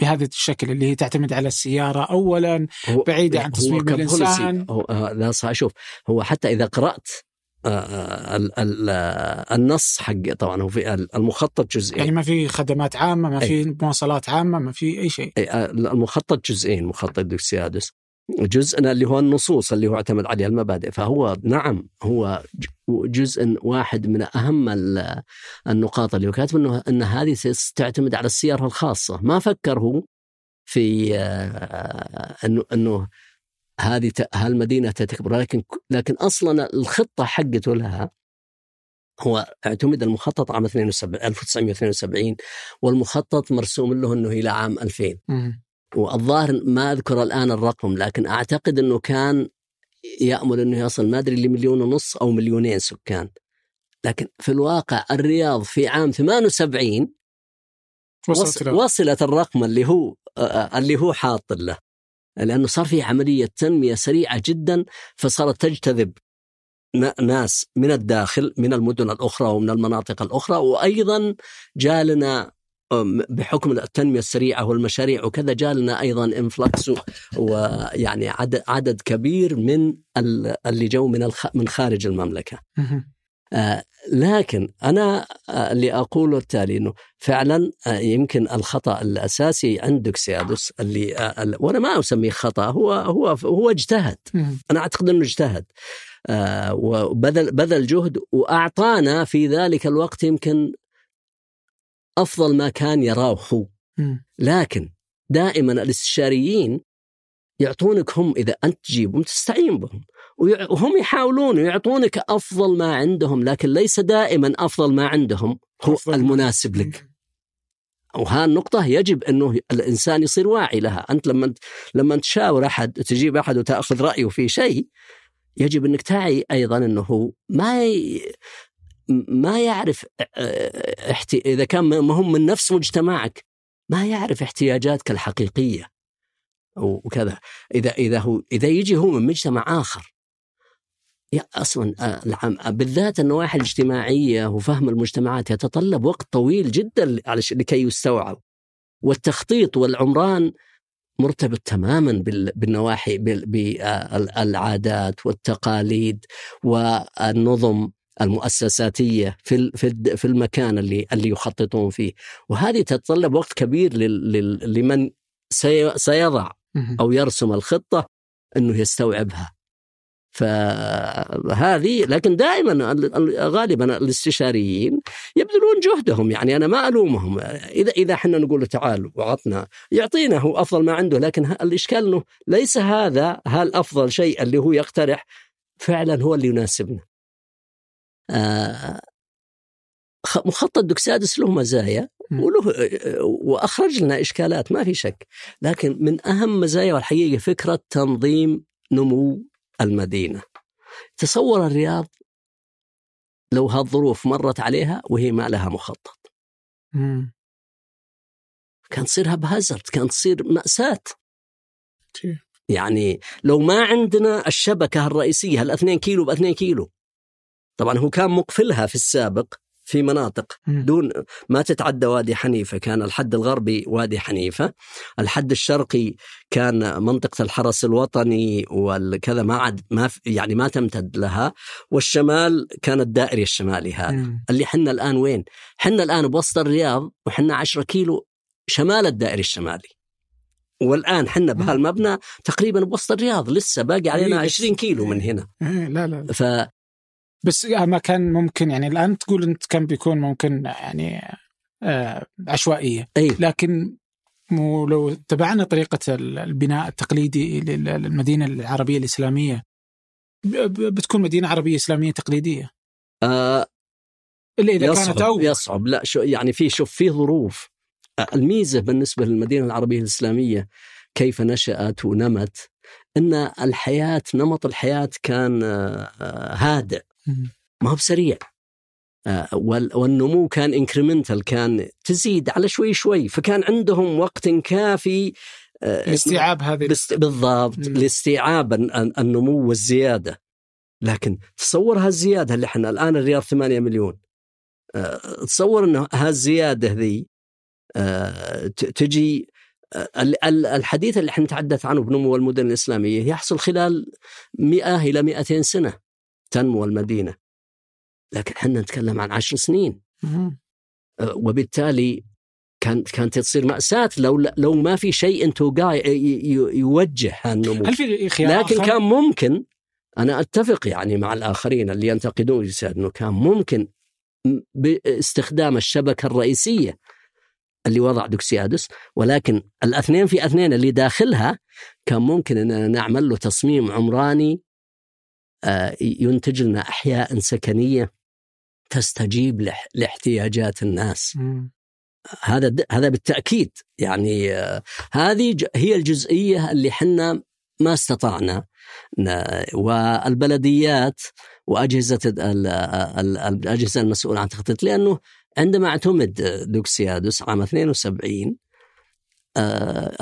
بهذا الشكل اللي هي تعتمد على السيارة اولا هو بعيدة عن هو تصميم كبوليسي. الإنسان هو آه، لا صح شوف هو حتى إذا قرأت آه، آه، ال- ال- النص حق طبعا هو في المخطط جزئين يعني ما في خدمات عامة ما. في مواصلات عامة ما في أي شيء المخطط جزئين مخطط دوكسيادس جزءنا اللي هو النصوص اللي هو اعتمد عليها المبادئ. فهو نعم هو جزء واحد من أهم ال- النقاط اللي هو كاتب انه إن هذه ستعتمد على السياره الخاصة. ما فكر هو في آه، انه إنه هذه هالمدينه تكبر لكن لكن أصلا الخطة حقته لها هو اعتمد المخطط عام 72 1972 والمخطط مرسوم له إنه إلى عام 2000 مم. والظاهر ما أذكر الآن الرقم لكن أعتقد إنه كان يأمل إنه يصل ما أدري لمليون ونص أو مليونين سكان. لكن في الواقع الرياض في عام 78 وصلت وص- له وصلت الرقم اللي هو اللي هو حاط له. لأنه صار في عملية تنمية سريعة جدا فصارت تجتذب ناس من الداخل من المدن الأخرى ومن المناطق الأخرى وأيضا جالنا بحكم التنمية السريعة والمشاريع وكذا جالنا أيضا انفلكس ويعني عدد عدد كبير من ال- اللي جو من الخ- من خارج المملكة. مم. آه، لكن أنا آه، اللي أقوله التالي إنه فعلا آه، يمكن الخطأ الأساسي عند دوكسيادوس اللي ال- وأنا ما أسميه خطأ هو هو هو اجتهد. أنا أعتقد إنه اجتهد وبذل بذل جهد وأعطانا في ذلك الوقت يمكن أفضل ما كان يراه هو. لكن دائما الاستشاريين يعطونك هم إذا أنت تجيبهم تستعين بهم وهم يحاولون ويعطونك أفضل ما عندهم لكن ليس دائما أفضل ما عندهم هو أفضل المناسب لك. وها النقطة يجب أنه الإنسان يصير واعي لها. أنت لما لما تشاور أحد تجيب أحد وتأخذ رأيه في شيء يجب أنك تعي أيضا أنه هو ما ي... ما يعرف. إذا كان ما هم من نفس مجتمعك ما يعرف احتياجاتك الحقيقية وكذا إذا إذا هو إذا يجي هو من مجتمع آخر يا أصلا بالذات النواحي الاجتماعية وفهم المجتمعات يتطلب وقت طويل جدا لكي يستوعب والتخطيط والعمران مرتبط تماما بال- بالنواحي بال- بالعادات والتقاليد والنظم المؤسساتية في في في المكان اللي اللي يخططون فيه وهذه تتطلب وقت كبير لمن سي- سيضع. أو يرسم الخطة إنه يستوعبها. فهذه لكن دائما ال- ال- غالبا الاستشاريين يبذلون جهدهم يعني أنا ما ألومهم إذا إذا إحنا نقول تعال وعطنا يعطينا هو أفضل ما عنده لكن الإشكال إنه ليس هذا هل افضل شيء اللي هو يقترح فعلا هو اللي يناسبنا. آه مخطط دوكسادس له مزايا وله وأخرج لنا إشكالات ما في شك. لكن من أهم مزايا والحقيقة فكرة تنظيم نمو المدينة. تصور الرياض لو هالظروف مرت عليها وهي ما لها مخطط. مم. كان تصير هبهزرد كان تصير مأساة. يعني لو ما عندنا الشبكة الرئيسية الاثنين كيلو بأثنين كيلو طبعا هو كان مقفلها في السابق في مناطق دون ما تتعدى وادي حنيفة كان الحد الغربي وادي حنيفة. الحد الشرقي كان منطقة الحرس الوطني والكذا ما عاد ما يعني ما تمتد لها. والشمال كان الدائري الشمالي هذا. اللي حنا الآن وين؟ حنا الآن بوسط الرياض وحنا 10 كيلو شمال الدائري الشمالي. والآن حنا بهالمبنى تقريبا بوسط الرياض لسه باقي علينا 20 كيلو من هنا. إيه، لا لا. ف بس ما كان ممكن يعني الآن تقول إنت كان بيكون ممكن يعني آه عشوائية. أي. لكن مو لو تبعنا طريقة البناء التقليدي للمدينة العربية الإسلامية بتكون مدينة عربية إسلامية تقليدية. آه إلا إذا يصعب كانت أول. يصعب. لا شو يعني في شوف في ظروف. الميزة بالنسبة للمدينة العربية الإسلامية كيف نشأت ونمت إن الحياة نمط الحياة كان آه، هادئ. ما هو بسريع. آه، والنمو كان incremental كان تزيد على شوي شوي فكان عندهم وقت كافي آه، لاستيعاب هذه بالضبط لاستيعاب النمو والزيادة. لكن تصور هالزيادة اللي إحنا الآن الرياض 8 مليون. تصور انه هالزيادة ذي تجي الحديث اللي إحنا نتحدث عنه بنمو المدن الإسلامية يحصل خلال 100 إلى 200 سنة. تنمو المدينة. لكن إحنا نتكلم عن عشر سنين. أه، وبالتالي كانت كانت تصير مأساة. لو لو ما في شيء توقع يوجه هالنمو. هل في خيار لكن آخر؟ كان ممكن أنا أتفق يعني مع الآخرين اللي ينتقدون أنه كان ممكن باستخدام الشبكة الرئيسية اللي وضع دوكسيادوس ولكن الاثنين في اثنين اللي داخلها كان ممكن اننا نعمل له تصميم عمراني ينتج لنا أحياء سكنية تستجيب لاحتياجات الناس. هذا هذا بالتأكيد. يعني آه، هذه هي الجزئية اللي حنا ما استطعنا. والبلديات وأجهزة الأجهزة المسؤولة عن التخطيط لأنه عندما اعتمد دوكسيادوس عام 72 آه،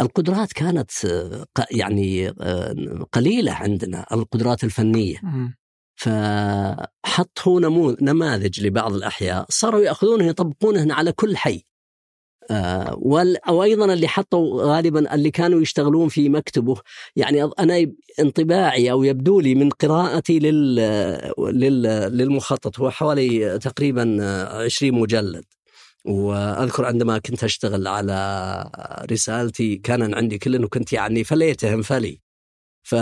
القدرات كانت آه، يعني آه، قليلة عندنا القدرات الفنية. فحط هو نماذج لبعض الأحياء صاروا يأخذونه يطبقونه على كل حي. آه وأيضا اللي حطوا غالبا اللي كانوا يشتغلون في مكتبه يعني أنا انطباعي أو يبدو لي من قراءتي لل, لل للمخطط هو حوالي تقريبا 20 مجلد. وأذكر عندما كنت أشتغل على رسالتي كان عندي كل إنه كنت يعني فليتهم فلي ف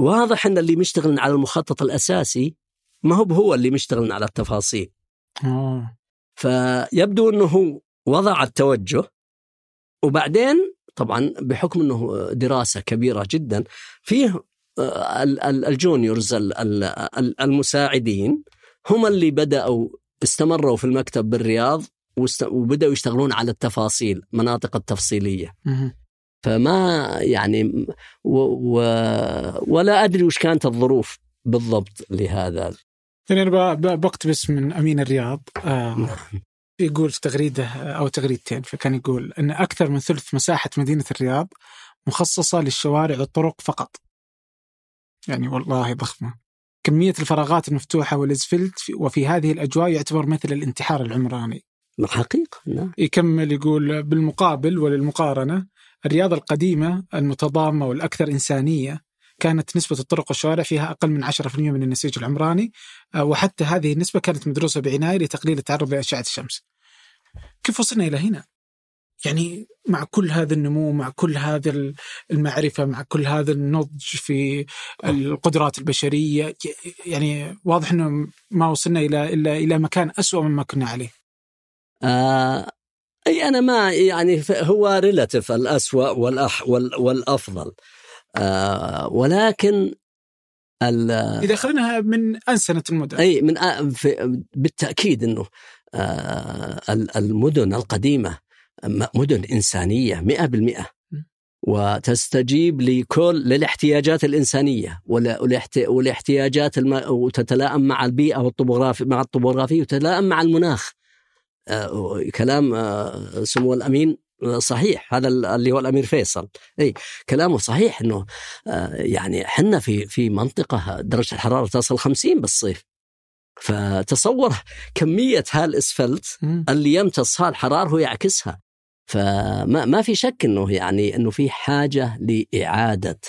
واضح أن اللي مشتغل على المخطط الأساسي ما هو هو اللي مشتغل على التفاصيل. آه. فيبدو إنه وضع التوجه وبعدين طبعا بحكم إنه دراسة كبيرة جدا فيه آه، الجونيورز المساعدين هم اللي بدأوا استمروا في المكتب بالرياض وبدأوا يشتغلون على التفاصيل مناطق التفصيلية فما يعني و و ولا أدري وش كانت الظروف بالضبط لهذا يعني أنا بقتبس من أمين الرياض آه نعم. يقول في تغريده أو تغريدتين فكان يقول إن أكثر من ثلث مساحة مدينة الرياض مخصصة للشوارع والطرق فقط. يعني والله ضخمة. كمية الفراغات المفتوحة والاسفلت وفي هذه الأجواء يعتبر مثل الانتحار العمراني. حقيقة نعم. يكمل يقول بالمقابل وللمقارنة الرياض القديمة المتضامة والأكثر إنسانية كانت نسبة الطرق والشوارع فيها أقل من 10% من النسيج العمراني آه، وحتى هذه النسبة كانت مدروسة بعناية لتقليل التعرض لأشعة الشمس كيف وصلنا إلى هنا؟ يعني مع كل هذا النمو مع كل هذا المعرفة مع كل هذا النضج في القدرات البشرية يعني واضح أنه ما وصلنا إلى إلا إلى مكان أسوأ مما كنا عليه. آه أي أنا ما يعني هو ريلاتيف الأسوأ والأح والأفضل. آه ولكن إذا اخذناها من أنسنة المدن. أي من في بالتأكيد إنه المدن القديمة مدن إنسانية 100% وتستجيب لكل للاحتياجات الإنسانية والاحتياجات الم... وتتلائم مع البيئة والطبوغرافي مع الطبوغرافيه وتتلائم مع المناخ. آه، كلام آه، سمو الأمين آه، صحيح. هذا اللي هو الأمير فيصل. اي كلامه صحيح إنه يعني إحنا في في منطقة درجة الحرارة تصل 50 بالصيف. فتصور كمية هالاسفلت اللي يمتص هالحراره ويعكسها فما ما في شك إنه يعني إنه في حاجة لإعادة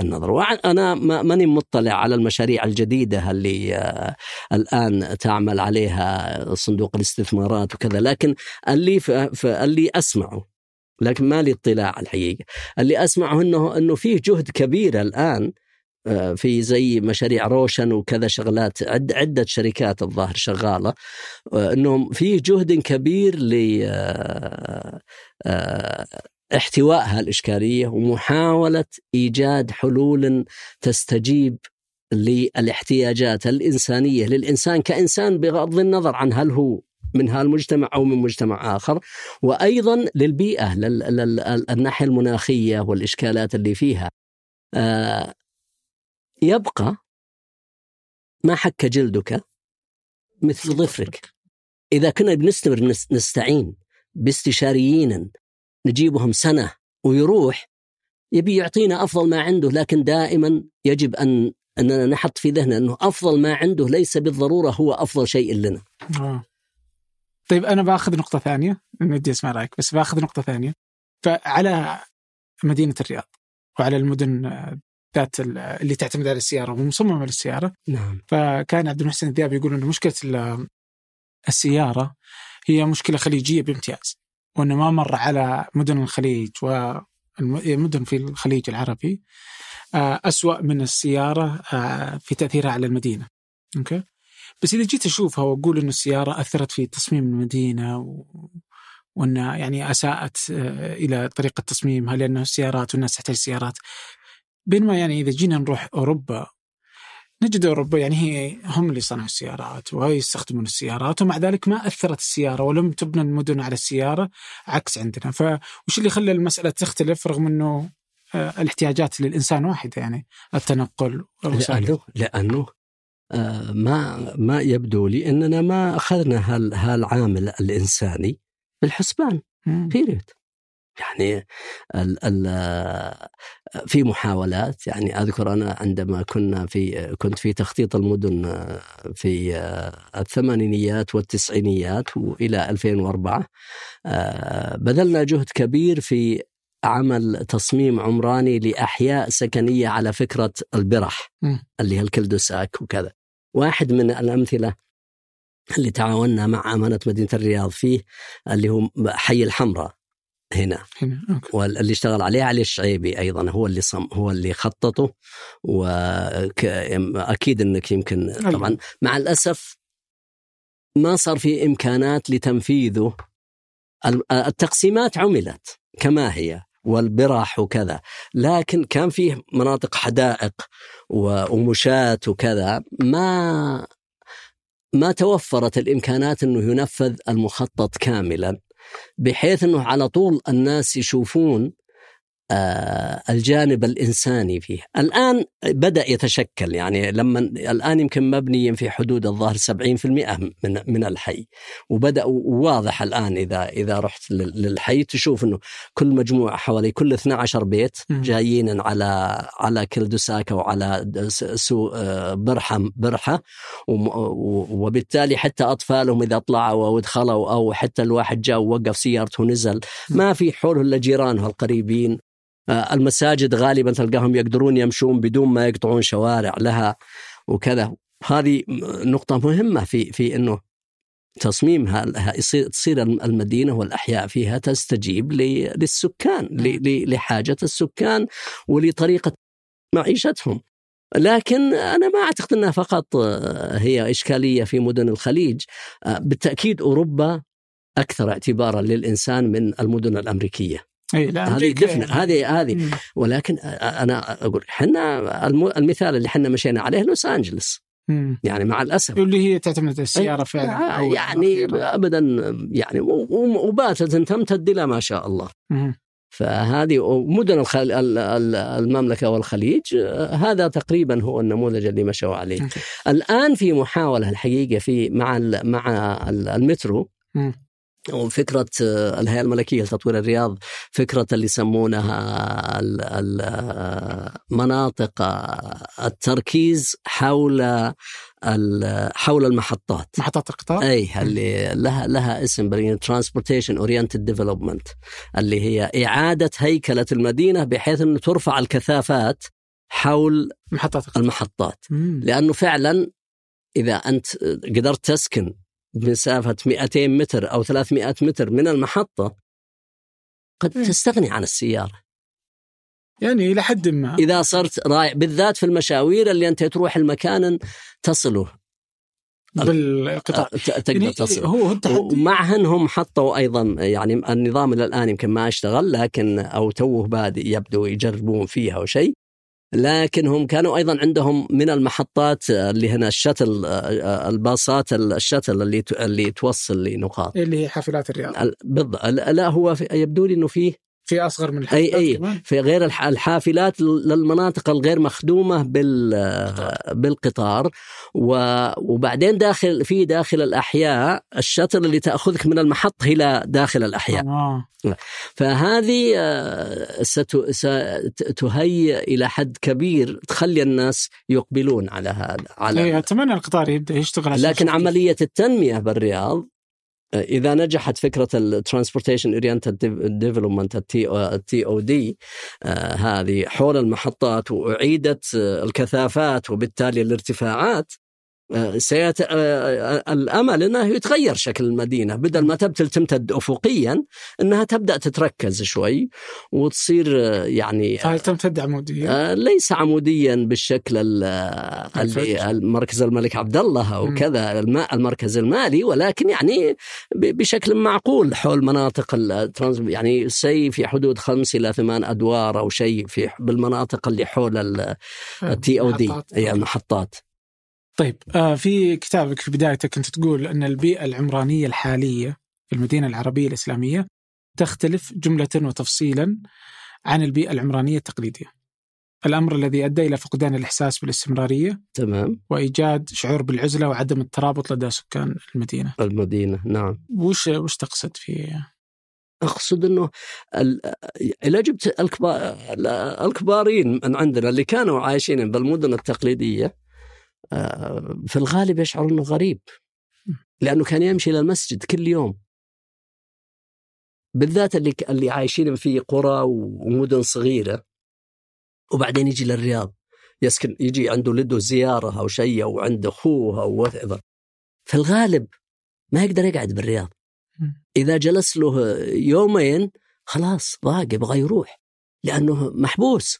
النظر. وأنا ماني مطلع على المشاريع الجديدة اللي آه الآن تعمل عليها صندوق الاستثمارات وكذا لكن اللي اللي أسمعه لكن ما لي اطلاع الحقيقة. اللي أسمعه انه إنه فيه جهد كبير الآن في زي مشاريع روشن وكذا شغلات عد عدة شركات الظاهر شغالة. آه، أنهم في جهد كبير ل آه، احتواء هالإشكالية ومحاولة إيجاد حلول تستجيب للاحتياجات الإنسانية للإنسان كإنسان بغض النظر عن هل هو من هالمجتمع أو من مجتمع آخر. وأيضا للبيئة للناحية المناخية والإشكالات اللي فيها. يبقى ما حك جلدك مثل ظفرك. إذا كنا بنستمر نستعين باستشاريين نجيبهم سنة ويروح يبي يعطينا أفضل ما عنده لكن دائما يجب أن أننا نحط في ذهننا أنه أفضل ما عنده ليس بالضرورة هو أفضل شيء لنا. آه. طيب أنا بأخذ نقطة ثانية ندي أسمع رأيك بس بأخذ نقطة ثانية. فعلى مدينة الرياض وعلى المدن ذات اللي تعتمد على السيارة ومصممه للسياره نعم. فكان عبد المحسن الذئاب يقول إنه مشكلة السيارة هي مشكلة خليجية بامتياز وإنه ما مر على مدن الخليج ومدن في الخليج العربي آه، أسوأ من السيارة آه، في تأثيرها على المدينة. أوكي؟ بس إذا جيت أشوفها وأقول أن السيارة أثرت في تصميم المدينة و... وأنها يعني أساءت آه، إلى طريقة تصميمها لأنه السيارات والناس تحتاج سيارات. بينما يعني إذا جينا نروح أوروبا نجد أوروبا يعني هي هم اللي صنعوا السيارات ويستخدمون السيارات ومع ذلك ما أثرت السيارة ولم تبنى المدن على السيارة عكس عندنا. فوش اللي خلى المسألة تختلف رغم إنه آه، الاحتياجات للإنسان واحدة يعني التنقل لأنه لأنه آه، ما ما يبدو لي إننا ما أخذنا هالعامل الإنساني بالحسبان. بيريد يعني ال ال في محاولات. يعني أذكر أنا عندما كنا في كنت في تخطيط المدن في الثمانينيات والتسعينيات وإلى 2004 بذلنا جهد كبير في عمل تصميم عمراني لأحياء سكنية على فكرة البرح اللي هي الكلدوساك وكذا. واحد من الأمثلة اللي تعاوننا مع أمانة مدينة الرياض فيه اللي هو حي الحمراء. هنا. هنا أوكي. واللي اشتغل عليه علي الشعيبي أيضا هو اللي صم هو اللي خططه واكيد إنك يمكن أيوة. طبعا. مع الأسف ما صار في إمكانات لتنفيذه. التقسيمات عملت كما هي والبرح وكذا. لكن كان فيه مناطق حدائق ومشاة وكذا. ما ما توفرت الإمكانات إنه ينفذ المخطط كاملا. بحيث إنه على طول الناس يشوفون الجانب الإنساني فيه، الآن بدأ يتشكل يعني لما الآن يمكن مبني في حدود الظاهر 70% من من الحي، وبدأ واضح الآن إذا إذا رحت للحي تشوف إنه كل مجموعة حوالي كل 12 بيت جايين على على كلدساكا وعلى سوق آه، برحة. برحه وبالتالي حتى أطفالهم إذا طلعوا أو دخلوا أو حتى الواحد جاء ووقف سيارته ونزل ما في حوله إلا جيرانه القريبين. آه، المساجد غالبا تلقاهم يقدرون يمشون بدون ما يقطعون شوارع لها وكذا هذه نقطة مهمة في في إنه تصميمها يصير تصير المدينة والأحياء فيها تستجيب للسكان لحاجة السكان ولطريقة معيشتهم. لكن أنا ما أعتقد إنها فقط آه، هي إشكالية في مدن الخليج، آه، بالتأكيد أوروبا أكثر اعتبارا للإنسان من المدن الأمريكية. اي لا هذه دفنة هذه هذه مم. ولكن أنا أقول إحنا الم- المثال اللي إحنا مشينا عليه لوس أنجلس مم. يعني مع الأسف اللي هي تعتمد السيارة فعلا أو يعني الأخيرة. ابدا يعني وباتت تمتد إلى ما شاء الله مم. فهذه مدن الخل... ال- ال- المملكة والخليج آه، هذا تقريبا هو النموذج اللي مشوا عليه. أوكي. الآن في محاولة الحقيقة في مع. مع ال- المترو مم. وفكرة آه، الهيئة الملكية لتطوير الرياض فكرة اللي يسمونها ال- ال- آه، مناطق آه، التركيز حول حول المحطات. محطات القطار؟ أي اللي لها لها اسم transportation oriented development اللي هي إعادة هيكلة المدينة بحيث انه ترفع الكثافات حول محطات القطار. المحطات. مم. لأنه فعلا إذا أنت قدرت تسكن بمسافة 200 متر أو 300 متر من المحطة قد. تستغني عن السيارة. يعني إلى حد ما. إذا صرت رايح بالذات في المشاوير اللي أنت تروح المكان تصله. بالقطار ت- تقدر يعني تصل هو هو التحدي. ومعهن هم حطوا أيضا يعني النظام إلى الآن يمكن ما أشتغل لكن أو توه بادئ يبدو يجربون فيها أو شيء لكن هم كانوا أيضا عندهم من المحطات اللي هنا الشتل الباصات الشتل اللي اللي توصل لنقاط. اللي هي حافلات الرياض. ال- بالضبط لا هو يبدو لي إنه فيه في أصغر من أي الحافلات أي كمان. في غير الح- الحافلات للمناطق الغير مخدومة بال بالقطار. وبعدين داخل في داخل الأحياء ال shuttle اللي تأخذك من المحطة إلى داخل الأحياء. آه. فهذه آه، ست- ستهيئ إلى حد كبير تخلي الناس يقبلون على هذا على إيه، أتمنى القطار يبدأ يشتغل لكن. عملية التنمية بالرياض إذا نجحت فكرة ال transportation oriented development ال TOD هذه حول المحطات وأعيدت آه، الكثافات وبالتالي الارتفاعات سيت... آه، الأمل إنه يتغير شكل المدينة بدل ما تبتل تمتد افقيا إنها تبدأ تتركز شوي وتصير آه، يعني فهل تمتد عموديه؟ آه، ليس عموديا بالشكل ال- آه، اللي المركز الملك عبد الله أو. كذا الم- المركز المالي ولكن يعني ب- بشكل معقول حول مناطق ال trans يعني سي في حدود خمس إلى ثمان أدوار أو شيء في بالمناطق اللي حول التي أو دي محطات. هي المحطات طيب آه في كتابك في بدايته كنت تقول أن البيئة العمرانية الحالية في المدينة العربية الإسلامية تختلف جملة وتفصيلا عن البيئة العمرانية التقليدية. الأمر الذي أدى إلى فقدان الإحساس بالاستمرارية تمام وإيجاد شعور بالعزلة وعدم الترابط لدى سكان المدينة. المدينة نعم وش وش تقصد في أقصد إنه إذا جبت الكبار الكبارين من عندنا اللي كانوا عايشين بالمدن التقليدية في الغالب يشعر إنه غريب لأنه كان يمشي إلى المسجد كل يوم. بالذات اللي اللي عايشين في قرى ومدن صغيرة. وبعدين يجي للرياض يسكن يجي عنده لده زيارة أو شيء أو عنده أخوه أو whatever. في الغالب ما يقدر يقعد بالرياض. إذا جلس له يومين خلاص ضاق يبغى يروح. لأنه محبوس.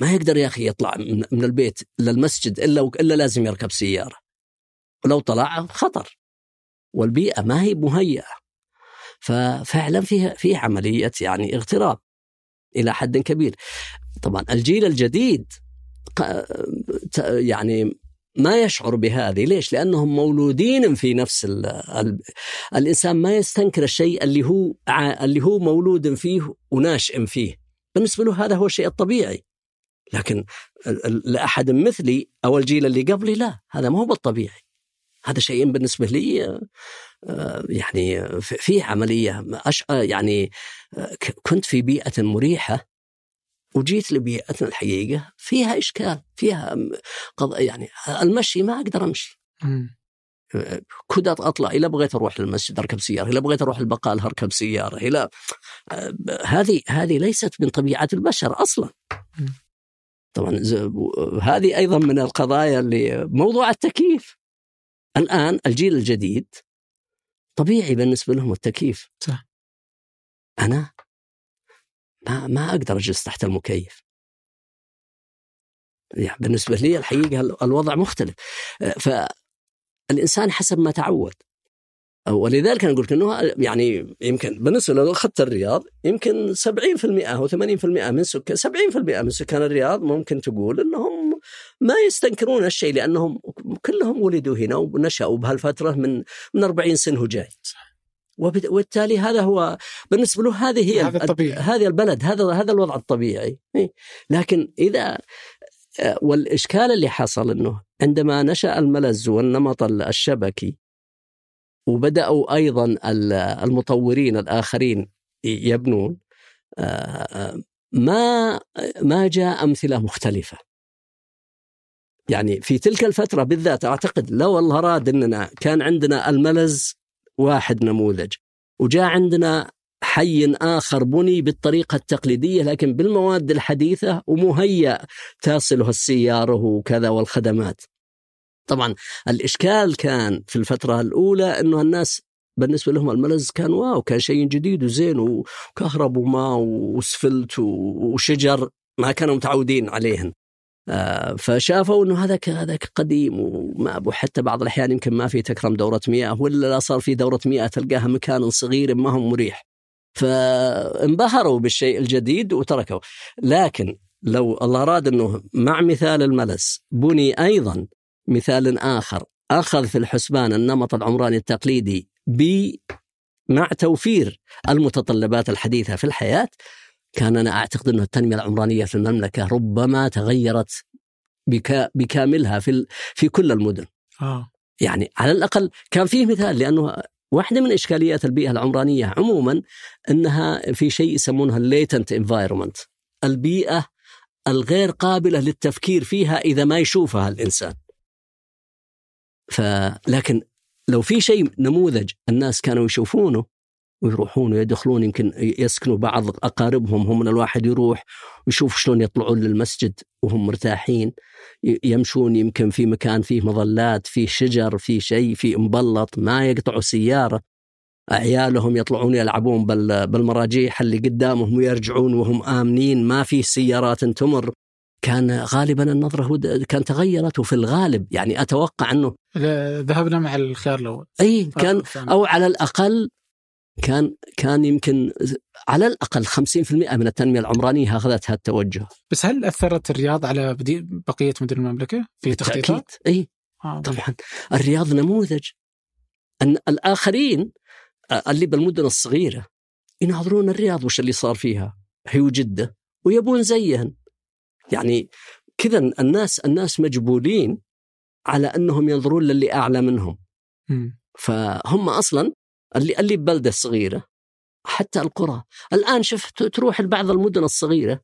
ما يقدر يا أخي يطلع من البيت للمسجد إلا إلا لازم يركب سيارة. ولو طلع خطر. والبيئة ما هي مهيئة. ففعلا فيها في عملية يعني اغتراب إلى حد كبير. طبعا الجيل الجديد يعني ما يشعر بهذه. ليش؟ لأنهم مولودين في نفس ال ال الإنسان ما يستنكر الشيء اللي هو اللي هو مولود فيه وناشئ فيه. بالنسبة له هذا هو الشيء الطبيعي. لكن لأحد مثلي أو الجيل اللي قبلي لا هذا ما هو بالطبيعي هذا شيء بالنسبة لي آه، يعني في- أش... آه، يعني آه، كنت في بيئة مريحة وجيت لبيئتنا الحقيقة فيها إشكال فيها م- قض... يعني المشي ما أقدر أمشي مم. كنت أطلع اذا بغيت أروح للمسجد أركب سيارة، اذا بغيت أروح البقال أركب سيارة، إلى هذه هذه ليست من طبيعة البشر أصلا. طبعا هذه أيضا من القضايا اللي موضوع التكييف. الآن الجيل الجديد طبيعي بالنسبة لهم التكييف. صح. أنا ما ما أقدر أجلس تحت المكيف. يعني بالنسبة لي الحقيقة الوضع مختلف. فالانسان حسب ما تعود. ولذلك أنا قلت إنه يعني يمكن بالنسبة لو أخذت الرياض يمكن 70% أو 80% من سكان 70% من سكان الرياض ممكن تقول إنهم ما يستنكرون الشيء لأنهم كلهم ولدوا هنا ونشأوا بهالفترة من من 40 سنة وجاي. وبالتالي هذا هو بالنسبة له هذه هي هذا الطبيعي هذه البلد هذا هذا الوضع الطبيعي إيه. لكن إذا والإشكال اللي حصل إنه عندما نشأ الملز والنمط الشبكي وبدأوا أيضا المطورين الآخرين يبنون. ما ما جاء أمثلة مختلفة. يعني في تلك الفترة بالذات أعتقد لو الله راد إننا كان عندنا الملز واحد نموذج وجاء عندنا حي آخر بني بالطريقة التقليدية لكن بالمواد الحديثة ومهيأ تصله السيارة وكذا والخدمات. طبعا الإشكال كان في الفترة الأولى أنه الناس بالنسبة لهم الملز كان واو كان شيء جديد وزين وكهرب وماء واسفلت وشجر ما كانوا متعودين عليهن آه، فشافوا إنه هذاك هذاك قديم وما وحتى بعض الأحيان يمكن ما في تكرم دورة مياه ولا لا صار في دورة مياه تلقاها مكان صغير ما هو مريح. فانبهروا بالشيء الجديد وتركوا لكن لو الله أراد أنه مع مثال الملس بني أيضا مثال آخر أخذ في الحسبان النمط العمراني التقليدي ب مع توفير المتطلبات الحديثة في الحياة كان أنا أعتقد أنه التنمية العمرانية في المملكة ربما تغيرت بكا بكاملها في في كل المدن. آه. يعني على الأقل كان فيه مثال لأنه واحدة من إشكاليات البيئة العمرانية عموما أنها في شيء يسمونها ال latent environment البيئة الغير قابلة للتفكير فيها إذا ما يشوفها الإنسان فلكن لو في شيء نموذج الناس كانوا يشوفونه ويروحون ويدخلون يمكن يسكنوا بعض أقاربهم هم من الواحد يروح ويشوف شلون يطلعون للمسجد وهم مرتاحين يمشون يمكن في مكان فيه مظلات فيه شجر فيه شيء فيه مبلط ما يقطعوا سيارة. عيالهم يطلعون يلعبون بالمراجيح اللي قدامهم ويرجعون وهم آمنين ما في سيارات تمر. كان غالبا النظرة كان تغيرت وفي الغالب يعني أتوقع إنه ذهبنا مع الخيار الأول. إي كان أو على الأقل كان كان يمكن على الأقل 50% من التنمية العمرانية اخذت هذا التوجه. بس هل أثرت الرياض على بقية مدن المملكة في تخطيطات؟ إي آه طبعا. الرياض نموذج. أن الآخرين اللي بالمدن الصغيرة يناظرون الرياض وش اللي صار فيها. هي وجده ويبون زيهن. يعني كذا الناس الناس مجبولين على أنهم ينظرون للي أعلى منهم م. فهم أصلا اللي اللي ببلده صغيره حتى القرى الآن شفت تروح لبعض المدن الصغيرة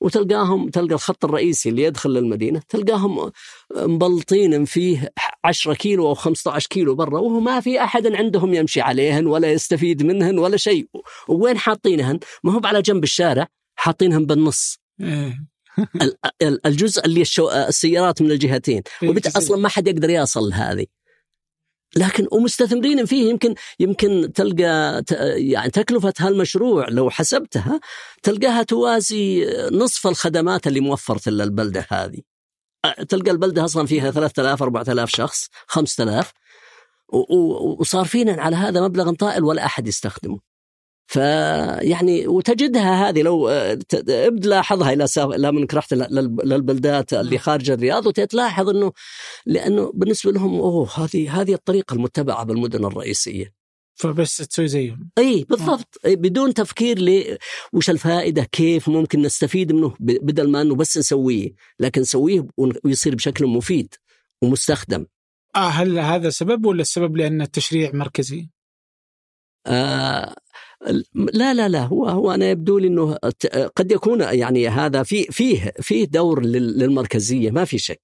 وتلقاهم تلقى الخط الرئيسي اللي يدخل للمدينة تلقاهم مبلطين فيه 10 كيلو أو 15 كيلو برا وهو ما في أحد عندهم يمشي عليهن ولا يستفيد منهن ولا شيء وين حاطينهن؟ ما هو على جنب الشارع حاطينهن بالنص إيه. الجزء اللي السيارات من الجهتين إيه، وبالتالي أصلا ما حد يقدر يصل هذه لكن ومستثمرين فيه يمكن يمكن تلقى يعني تكلفة هالمشروع لو حسبتها تلقاها توازي نصف الخدمات اللي موفرت للبلده هذه. تلقى البلدة أصلا فيها 3000 4000 شخص 5000 وصار فينا على هذا مبلغ طائل ولا أحد يستخدمه. فيعني وتجدها هذه لو بتلاحظها إلى إلى منك رحت للبلدات اللي خارج الرياض وتلاحظ إنه لأنه بالنسبة لهم أوه هذه هذه الطريقة المتبعة بالمدن الرئيسية. فبس تسوي زيهم. إي بالضبط. أي بدون تفكير ل وش الفائدة؟ كيف ممكن نستفيد منه؟ بدل ما إنه بس نسويه لكن نسويه ويصير بشكل مفيد ومستخدم. آه هل هذا سبب ولا السبب لأن التشريع مركزي؟ آه لا لا لا هو هو أنا يبدو لي إنه قد يكون يعني هذا في فيه فيه دور للمركزية ما في شك.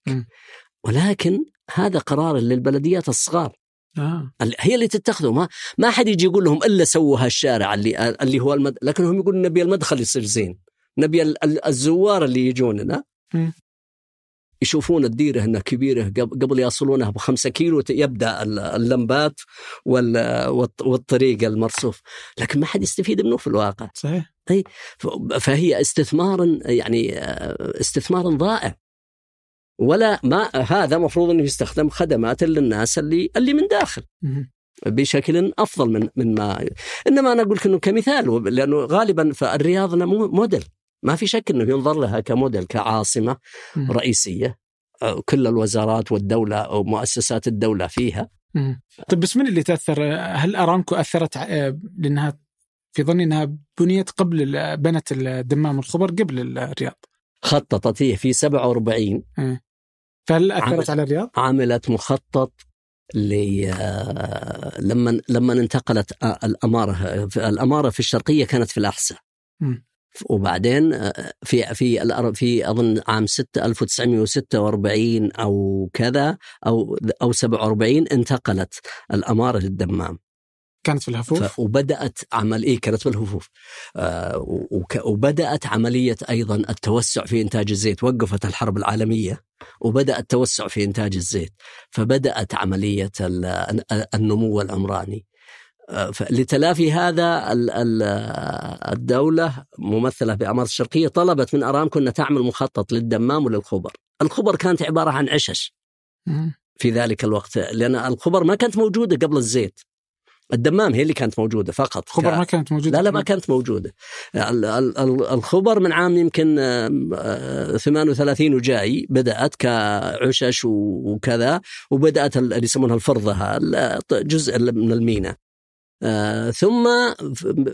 ولكن هذا قرار للبلديات الصغار. آه. هي اللي تتخذه. ما ما حد يجي يقول لهم إلا سووا هالشارع اللي اللي هو المد... لكنهم يقولون نبي المدخل يصير زين. نبي الزوار اللي يجوننا. يشوفون الديرة انها كبيرة قبل يصلونها بخمسة كيلو يبدأ اللمبات والطريق المرصوف. لكن ما حد يستفيد منه في الواقع. صحيح. اي فهي استثمار يعني استثمار ضائع. ولا ما هذا مفروض إنه يستخدم خدمات للناس اللي اللي من داخل. بشكل أفضل من من ما إنما أنا أقول لك إنه كمثال لأنه غالبا فالرياض موديل. ما في شك إنه ينظر لها كموديل كعاصمة مم. رئيسية كل الوزارات والدولة أو مؤسسات الدولة فيها مم. طيب بس من اللي تأثر هل ارامكو أثرت آه، لأنها في ظني إنها بنيت قبل بنت الدمام والخبر قبل الرياض خططت هي في 47 فهل أثرت عمل- على الرياض؟ عملت مخطط آه، لما لما انتقلت آه، الأمارة الأمارة في الشرقية كانت في الأحساء. وبعدين آه، في في في أظن عام 6 1946 أو كذا أو أو 47 انتقلت الأمارة للدمام. كانت في الهفوف؟ وبدأت عمل إيه كانت بالهفوف آه وك... وبدأت عملية أيضا التوسع في إنتاج الزيت وقفت الحرب العالمية وبدأ التوسع في إنتاج الزيت. فبدأت عملية ال... النمو العمراني. آه، لتلافي هذا ال- ال- الدولة ممثلة بأمارة الشرقية طلبت من أرامكو أن تعمل مخطط للدمام وللخبر. الخبر كانت عبارة عن عشش. في ذلك الوقت لأن الخبر ما كانت موجودة قبل الزيت. الدمام هي اللي كانت موجودة فقط. خبر ك- ما كانت موجودة لا لا ما كانت موجودة. ال- ال- ال- الخبر من عام يمكن آم، آه، 38 وجاي بدأت كعشش وكذا وبدأت ال- اللي يسمونها الفرضة ال- جزء من المينا آه، ثم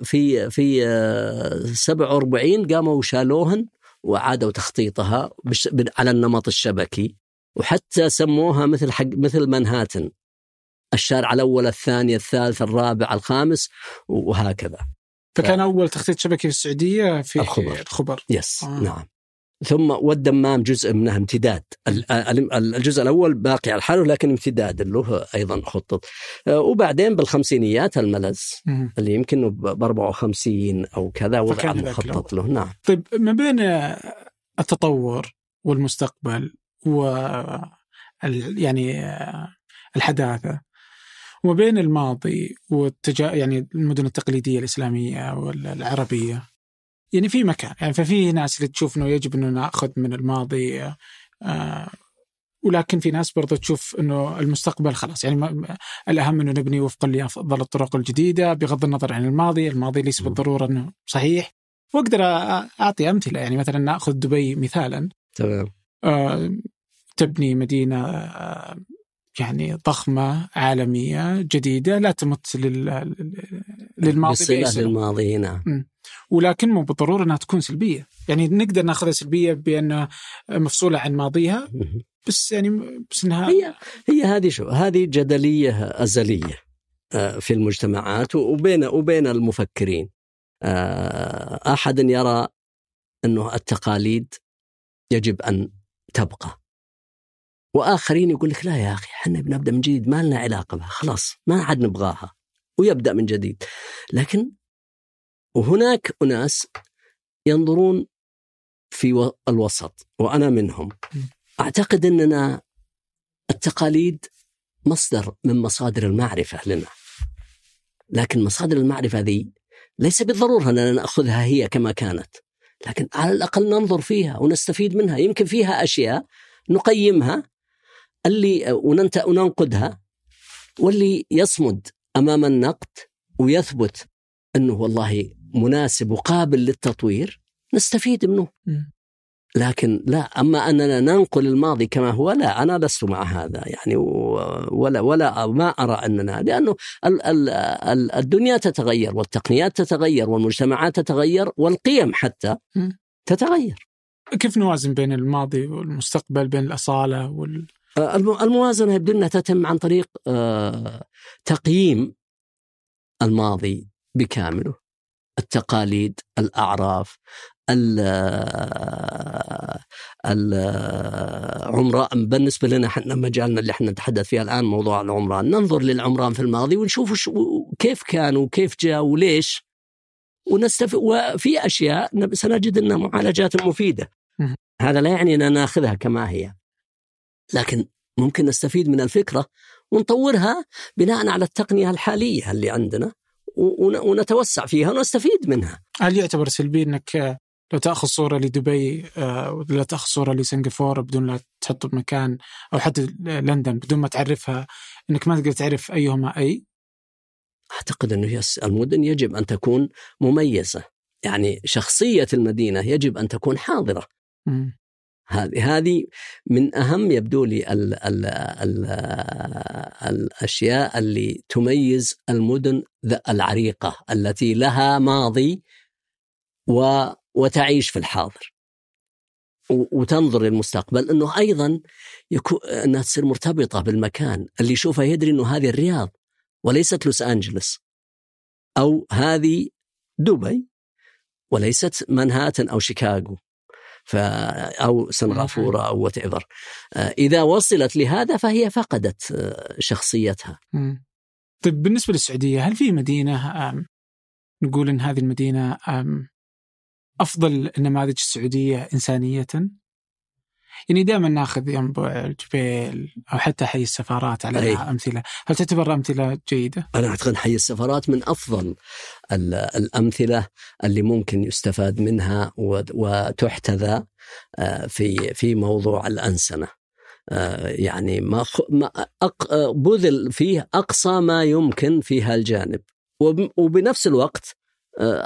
في في آه، 47 قاموا وشالوهن وعادوا تخطيطها على النمط الشبكي وحتى سموها مثل حق مثل منهاتن الشارع الأول الثاني الثالث الرابع الخامس وهكذا فكان أول تخطيط شبكي في السعودية في الخبر. الخبر يس آه. آه. نعم ثم والدمام جزء منها امتداد. ال- ال- الجزء الأول باقي على حاله لكن امتداد له أيضا خطط. آه، وبعدين بالخمسينيات الملز. اللي يمكن ب 54 أو كذا وضع مخطط له. نعم. طيب ما بين التطور والمستقبل و يعني آه، الحداثة وما بين الماضي والتجا يعني المدن التقليدية الإسلامية والعربية يعني في مكان. يعني ففي ناس اللي تشوف إنه يجب إنه نأخذ من الماضي آه ولكن في ناس برضو تشوف إنه المستقبل خلاص. يعني الأهم إنه نبني وفقا لأفضل الطرق الجديدة بغض النظر عن الماضي، الماضي ليس. بالضرورة إنه صحيح. وأقدر أعطي أمثلة. يعني مثلا نأخذ دبي مثالا. تمام. آه، تبني مدينة آه، يعني ضخمة عالمية جديدة لا تمت لل... للماضي بصله. للماضي نعم. ولكن مو بالضرورة إنها تكون سلبية، يعني نقدر ناخذها سلبية بانها مفصولة عن ماضيها. بس يعني بس إنها هي هي هذه شو هذه جدلية أزلية آه، في المجتمعات وبين وبين المفكرين. آه، أحد يرى أنه التقاليد يجب أن تبقى. وآخرين يقول لك لا يا أخي إحنا بنبدأ من جديد ما لنا علاقة بها خلاص ما عاد نبغاها. ويبدأ من جديد. لكن وهناك أناس ينظرون في الوسط وأنا منهم. أعتقد إننا التقاليد مصدر من مصادر المعرفة لنا. لكن مصادر المعرفة ذي ليس بالضرورة أننا نأخذها هي كما كانت. لكن على الأقل ننظر فيها ونستفيد منها. يمكن فيها أشياء نقيمها اللي وننت وننقدها واللي يصمد أمام النقد ويثبت إنه والله مناسب وقابل للتطوير نستفيد منه. لكن لا أما أننا ننقل الماضي كما هو لا أنا لست مع هذا يعني ولا ولا ما أرى أننا لأنه ال- ال- ال- الدنيا تتغير والتقنيات تتغير والمجتمعات تتغير والقيم حتى. تتغير كيف نوازن بين الماضي والمستقبل بين الأصالة وال آه، الم- الموازنة يبدو انها تتم عن طريق آه، تقييم الماضي بكامله التقاليد الأعراف ال ال عمران بالنسبة لنا إحنا مجالنا اللي إحنا نتحدث فيه الآن موضوع العمران. ننظر للعمران في الماضي ونشوف شو كيف كان وكيف جاء وليش. ونستف وفي أشياء نب- سنجد إنها معالجات مفيدة. مهم. هذا لا يعني إننا ناخذها كما هي. لكن ممكن نستفيد من الفكرة ونطورها بناء على التقنية الحالية اللي عندنا. ونتوسع فيها ونستفيد منها. هل يعتبر سلبي إنك آه، لو تأخذ صورة لدبي آه، ولا تأخذ صورة لسنغافورة بدون لا تحطه بمكان أو حتى لندن بدون ما تعرفها إنك ما تقدر تعرف أيهما أي؟ أعتقد إنه المدن يجب أن تكون مميزة. يعني شخصية المدينة يجب أن تكون حاضرة. هذه هذه من أهم يبدو لي ال ال ال الأشياء اللي تميز المدن العريقة التي لها ماضي و وتعيش في الحاضر. وتنظر للمستقبل إنه أيضا يكون أنها تصير مرتبطة بالمكان اللي يشوفها يدري إنه هذه الرياض وليست لوس أنجلوس أو هذه دبي وليست منهاتن أو شيكاغو. ف أو سنغافورة أو whatever إذا وصلت لهذا فهي فقدت آه، شخصيتها. طيب بالنسبة للسعودية هل في مدينة نقول إن هذه المدينة أفضل النماذج السعودية إنسانية؟ يعني دائما ناخذ ينبع الجبيل أو حتى حي السفارات على أي. أمثلة، هل تعتبر أمثلة جيدة؟ أنا أعتقد حي السفارات من أفضل الأمثلة اللي ممكن يستفاد منها وتحتذى آه، في في موضوع الأنسنة. آه، يعني ما ما بذل فيه أقصى ما يمكن في هالجانب وبنفس الوقت آه،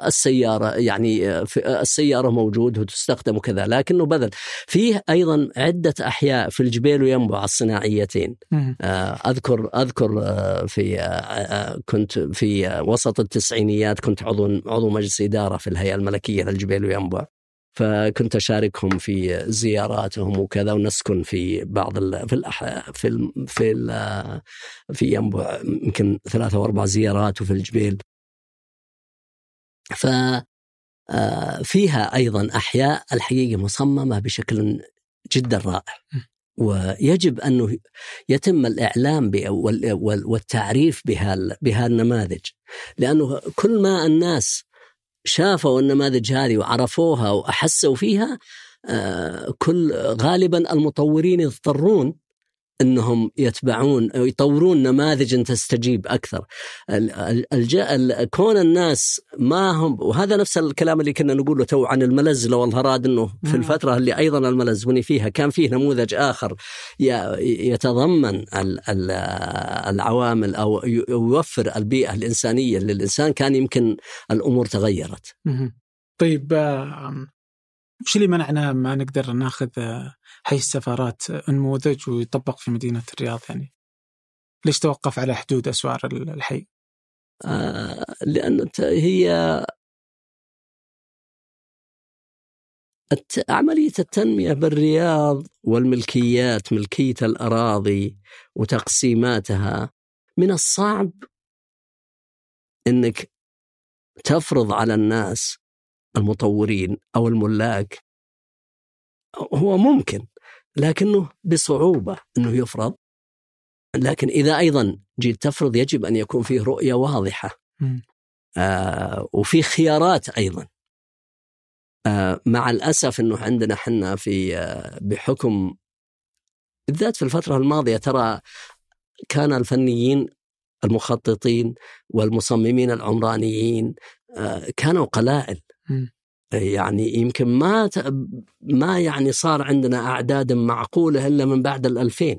السيارة يعني آه، آه، السيارة موجود وتستخدم وكذا لكنه بذل. فيه أيضا عدة أحياء في الجبيل وينبع الصناعيتين. أذكر أذكر في كنت في وسط التسعينيات كنت عضو عضو مجلس إدارة في الهيئة الملكية للجبيل وينبع. فكنت أشاركهم في زياراتهم وكذا ونسكن في بعض ال في ال في ال في ال في ينبع يمكن ثلاثة أو أربع زيارات وفي الجبيل ف آه، فيها أيضا أحياء الحقيقة مصممة بشكل جدا رائع. ويجب انه يتم الإعلام والتعريف بها النماذج. لأنه كل ما الناس شافوا النماذج هذه وعرفوها وأحسوا فيها آه، كل غالبا المطورين يضطرون إنهم يتبعون أو يطورون نماذج تستجيب أكثر. كون الناس ما هم وهذا نفس الكلام اللي كنا نقوله تو عن الملز لو الهراد إنه في الفترة اللي أيضا الملز بني فيها كان فيه نموذج آخر يتضمن العوامل أو يوفر البيئة الإنسانية للإنسان كان يمكن الأمور تغيرت. طيب وش اللي منعنا ما نقدر ناخذ حي السفارات نموذج ويطبق في مدينة الرياض يعني ليش توقف على حدود أسوار الحي آه لأن هي. عملية التنمية بالرياض والملكيات ملكية الأراضي وتقسيماتها من الصعب أنك تفرض على الناس المطورين أو الملاك هو ممكن لكنه بصعوبة أنه يفرض. لكن إذا أيضا جيت تفرض يجب أن يكون فيه رؤية واضحة. آه وفي خيارات أيضا. آه مع الأسف أنه عندنا حنا في آه بحكم بالذات في الفترة الماضية ترى كان الفنيين المخططين والمصممين العمرانيين آه كانوا قلائل. يعني يمكن ما ما يعني صار عندنا أعداد معقولة إلا من بعد ال 2000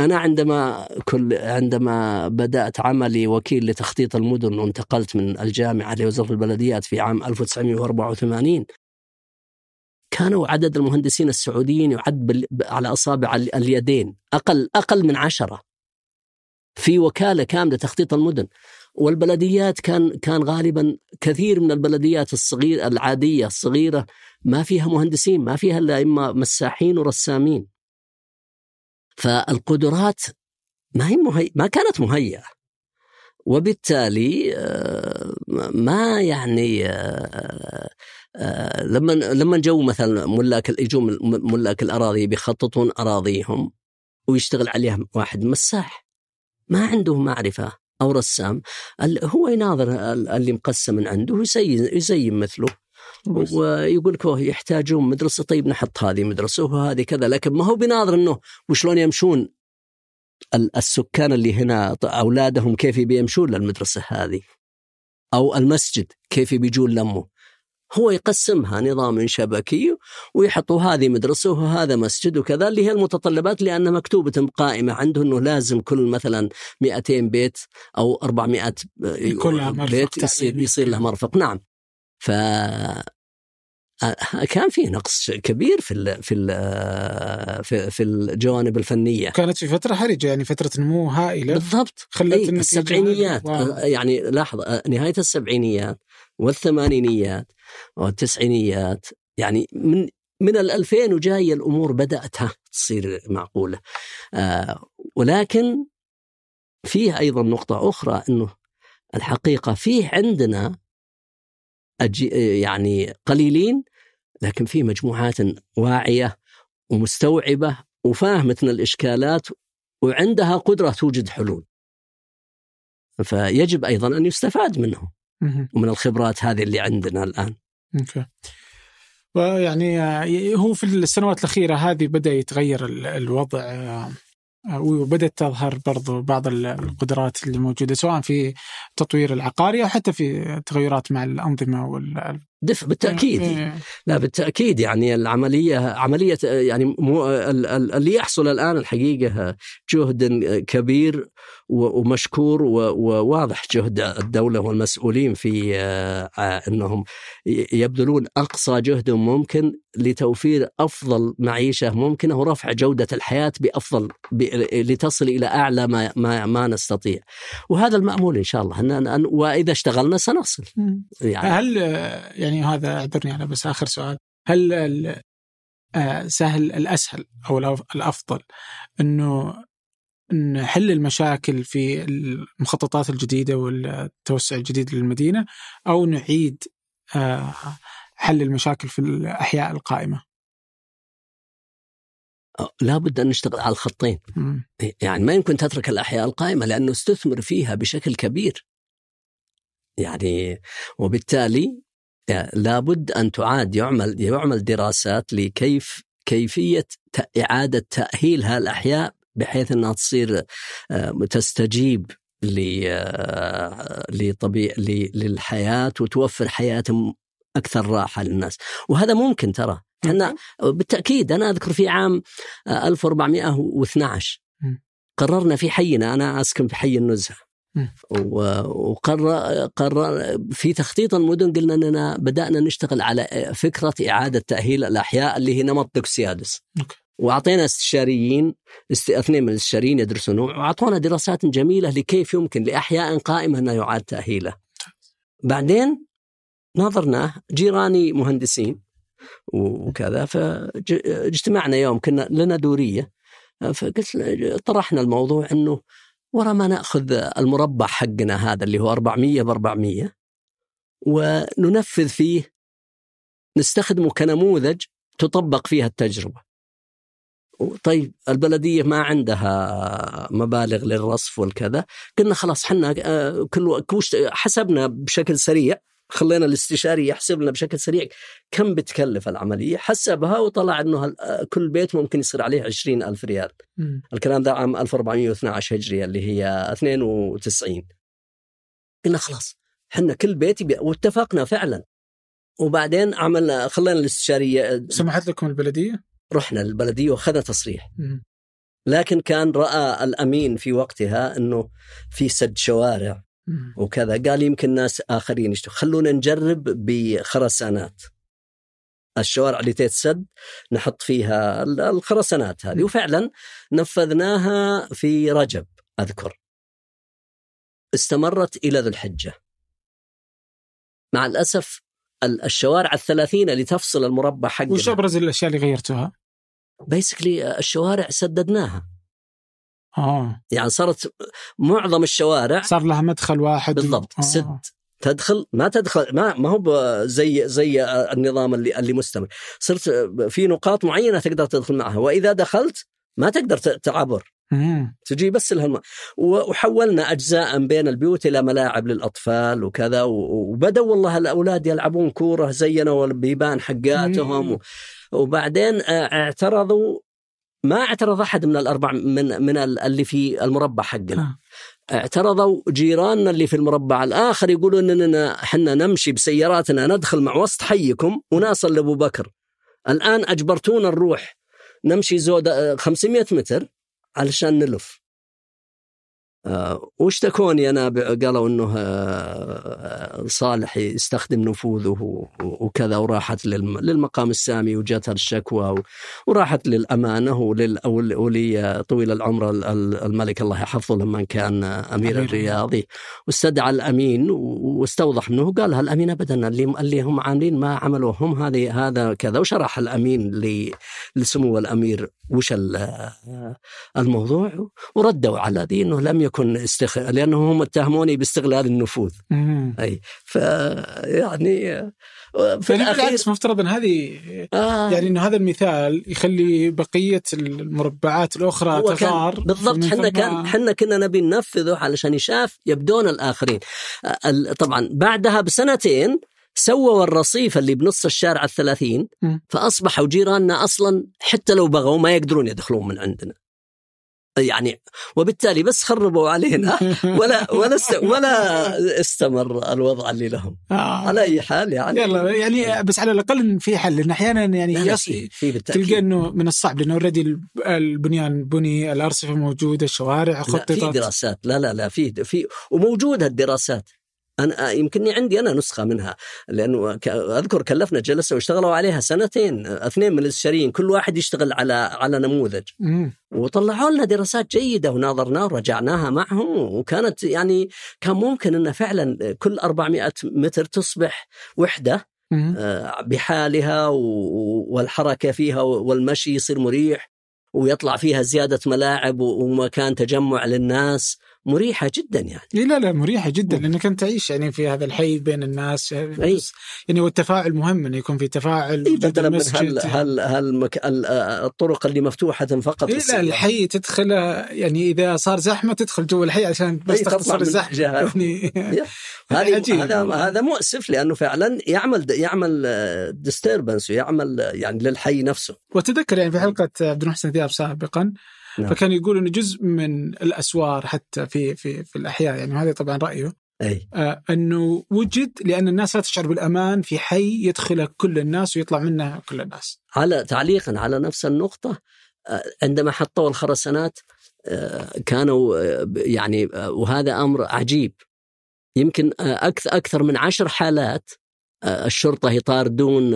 أنا عندما كل عندما بدأت عملي وكيل لتخطيط المدن وانتقلت من الجامعة لوزارة البلديات في عام 1984 كانوا عدد المهندسين السعوديين يعد على أصابع اليدين أقل أقل من عشرة في وكالة كاملة تخطيط المدن. والبلديات كان كان غالبا كثير من البلديات الصغيره العادية الصغيرة ما فيها مهندسين ما فيها إلا إما مساحين ورسامين. فالقدرات ما هي مهي... ما كانت مهيئة. وبالتالي آه، ما يعني آه، آه، لما لما جو مثلا ملاك يجوا ملاك الأراضي بيخططون أراضيهم ويشتغل عليها واحد مساح. ما عنده معرفة. أو رسام هو يناظر اللي مقسم من عنده ويزين يزين مثله. ويقول لك يحتاجون مدرسة. طيب نحط هذه مدرسة وهذه كذا. لكن ما هو بيناظر إنه وشلون يمشون السكان اللي هنا أولادهم كيف بيمشون للمدرسة هذه؟ أو المسجد كيف بيجون لمه هو يقسمها نظام شبكي ويحطوا هذه مدرسة وهذا مسجد وكذا اللي هي المتطلبات لأنها مكتوبة قائمة عنده أنه لازم كل مثلا 200 بيت أو 400 بيت يصير, يصير له مرفق. نعم. ف كان في نقص كبير في ال في ال في, في الجوانب الفنية. كانت في فترة حرجة يعني فترة نمو هائلة. بالضبط. خلت السبعينيات. يعني لاحظ نهاية السبعينيات والثمانينيات والتسعينيات يعني من من الألفين وجاية الأمور بدأت تصير معقولة آه ولكن فيه أيضا نقطة أخرى أنه الحقيقة فيه عندنا يعني قليلين لكن في مجموعات واعية ومستوعبة وفاهمه الإشكالات وعندها قدرة توجد حلول. فيجب أيضا أن يستفاد منهم ومن الخبرات هذه اللي عندنا الآن. أوكي. ويعني آه، هو في السنوات الأخيرة هذه بدأ يتغير الوضع آه، وبدأت تظهر برضو بعض القدرات اللي موجودة سواء في تطوير العقاري أو حتى في تغيرات مع الأنظمة وال دف بالتأكيد. لا بالتأكيد يعني العملية عملية يعني مو اللي يحصل الآن الحقيقة جهد كبير ومشكور وواضح جهد الدولة والمسؤولين في آه، إنهم يبذلون أقصى جهد ممكن لتوفير أفضل معيشة ممكنة ورفع جودة الحياة بأفضل لتصل إلى أعلى ما ما, ما نستطيع. وهذا المأمول إن شاء الله. أن وإذا اشتغلنا سنصل. يعني هل يعني هذا أعذرني على بس آخر سؤال. هل آه، سهل الأسهل أو الأفضل إنه نحل المشاكل في المخططات الجديدة والتوسع الجديد للمدينة أو نعيد آه، حل المشاكل في الأحياء القائمة. لابد أن نشتغل على الخطين. م. يعني ما يمكن تترك الأحياء القائمة لأنه استثمر فيها بشكل كبير. يعني وبالتالي لابد أن تعاد يعمل يعمل دراسات لكيف كيفية إعادة تأهيل هالأحياء بحيث إنها تصير آه، تستجيب آه، لطبيع للحياة وتوفر حياة أكثر راحة للناس. وهذا ممكن ترى. إحنا بالتأكيد أنا أذكر في عام 1412 آه، قررنا في حينا أنا أسكن في حي النزهة. وقرر قرر في تخطيط المدن قلنا إننا بدأنا نشتغل على فكرة إعادة تأهيل الأحياء اللي هي نمط دوكسيادس. وأعطينا استشاريين اثنين من الاستشاريين يدرسون وأعطونا دراسات جميلة لكيف يمكن لأحياء قائمة أنه يعاد تأهيله. بعدين نظرنا جيراني مهندسين وكذا فاجتمعنا يوم كنا لنا دورية فقلت طرحنا الموضوع إنه ورا ما نأخذ المربع حقنا هذا اللي هو 400 ب 400 وننفذ فيه نستخدمه كنموذج تطبق فيها التجربة. طيب البلدية ما عندها مبالغ للرصف والكذا قلنا خلاص حنا آه، كل حسبنا بشكل سريع خلينا الاستشاري يحسب لنا بشكل سريع كم بتكلف العملية حسبها وطلع أنه آه، كل بيت ممكن يصير عليه عشرين ألف ريال م. الكلام ده عام 1412 هجرية اللي هي 92 قلنا خلاص حنا كل بيت واتفقنا فعلا وبعدين عملنا خلينا الاستشارية سمحت لكم البلدية؟ رحنا للبلدية وأخذنا تصريح. لكن كان رأى الأمين في وقتها إنه في سد شوارع وكذا. قال يمكن ناس آخرين يشتغلوا خلونا نجرب بخرسانات. الشوارع اللي تتسد نحط فيها الخرسانات هذه. وفعلا نفذناها في رجب أذكر. استمرت إلى ذو الحجة. مع الأسف الشوارع الثلاثين اللي تفصل المربع حقنا. وش أبرز الأشياء اللي غيرتوها؟ بيسكلي الشوارع سددناها. آه. يعني صارت معظم الشوارع صار لها مدخل واحد. بالضبط. آه. سد تدخل ما تدخل ما ما هو زي زي النظام اللي اللي مستمر. صرت في نقاط معينة تقدر تدخل معها. وإذا دخلت ما تقدر تعبر. تجي بس لها وحولنا اجزاء بين البيوت إلى ملاعب للأطفال وكذا وبدأوا والله الأولاد يلعبون كورة زينوا البيبان حقاتهم. وبعدين آه، اعترضوا. ما اعترض أحد من الأربع من من اللي في المربع حقنا. اعترضوا جيراننا اللي في المربع الآخر يقولون أننا حنا نمشي بسياراتنا ندخل مع وسط حيكم ونصل لأبو بكر. الآن أجبرتونا نروح. نمشي زود 500 متر. علشان نلف. آه، واشتكوني أنا قالوا إنه آه، صالح يستخدم نفوذه وكذا وراحت للمقام السامي وجاتها الشكوى وراحت للأمانة ولي طويل العمر الملك الله يحفظه لما كان أمير الرياض واستدعى الأمين واستوضح منه قال الامين ابدا؟ اللي اللي هم عاملين ما عملوه هم هذه هذا كذا. وشرح الأمين لسمو الأمير وش الموضوع وردوا على ذي إنه لم يكن استخ... لأنه هم اتهموني باستغلال النفوذ. أي ف يعني في الاخير مفترض إن هذه آه. يعني إنه هذا المثال يخلي بقية المربعات الأخرى تثار بالضبط إحنا كان إحنا كنا نبي ننفذه علشان يشاف يبدون الآخرين. طبعا بعدها بسنتين سووا الرصيف اللي بنص الشارع الثلاثين فأصبحوا جيراننا أصلا حتى لو بغوا ما يقدرون يدخلون من عندنا. يعني وبالتالي بس خربوا علينا. ولا ولا ولا استمر الوضع اللي لهم. آه. على أي حال يعني. يلا يعني بس على الأقل في حل لأن أحيانا يعني يصي تلقى إنه من الصعب لأنه اوريدي البنيان بني الأرصفة موجودة الشوارع خططت في دراسات. لا لا لا في في وموجودة الدراسات. أنا يمكنني عندي أنا نسخة منها لأنه أذكر كلفنا جلسوا واشتغلوا عليها سنتين اثنين من الأستشاريين كل واحد يشتغل على على نموذج. وطلعوا لنا دراسات جيدة وناظرناها ورجعناها معهم وكانت يعني كان ممكن انه فعلا كل 400 متر تصبح وحدة آه، بحالها والحركة فيها والمشي يصير مريح ويطلع فيها زيادة ملاعب ومكان تجمع للناس. مريحة جدا يعني. إيه لا لا مريحة جدا لأنك أنت تعيش يعني في هذا الحي بين الناس يعني, يعني والتفاعل مهم إنه يكون في تفاعل إيه بدلا من هل هل هل مك... الطرق اللي مفتوحة فقط إيه لا الحي تدخل يعني إذا صار زحمة تدخل جوا الحي عشان بس إيه تختصر الزحمة. يعني هذا هذا مؤسف لأنه فعلا يعمل يعمل ديستربنس ويعمل يعني للحي نفسه. وتذكر يعني في حلقة عبد المحسن ذياب سابقا نعم. فكان يقول إنه جزء من الأسوار حتى في في في الأحياء يعني هذا طبعا رأيه أي. آه إنه وجد لأن الناس لا تشعر بالأمان في حي يدخله كل الناس ويطلع منه كل الناس. على تعليقا على نفس النقطة آه عندما حطوا الخرسانات آه كانوا آه يعني وهذا أمر عجيب يمكن أكثر أكثر من عشر حالات الشرطة يطاردون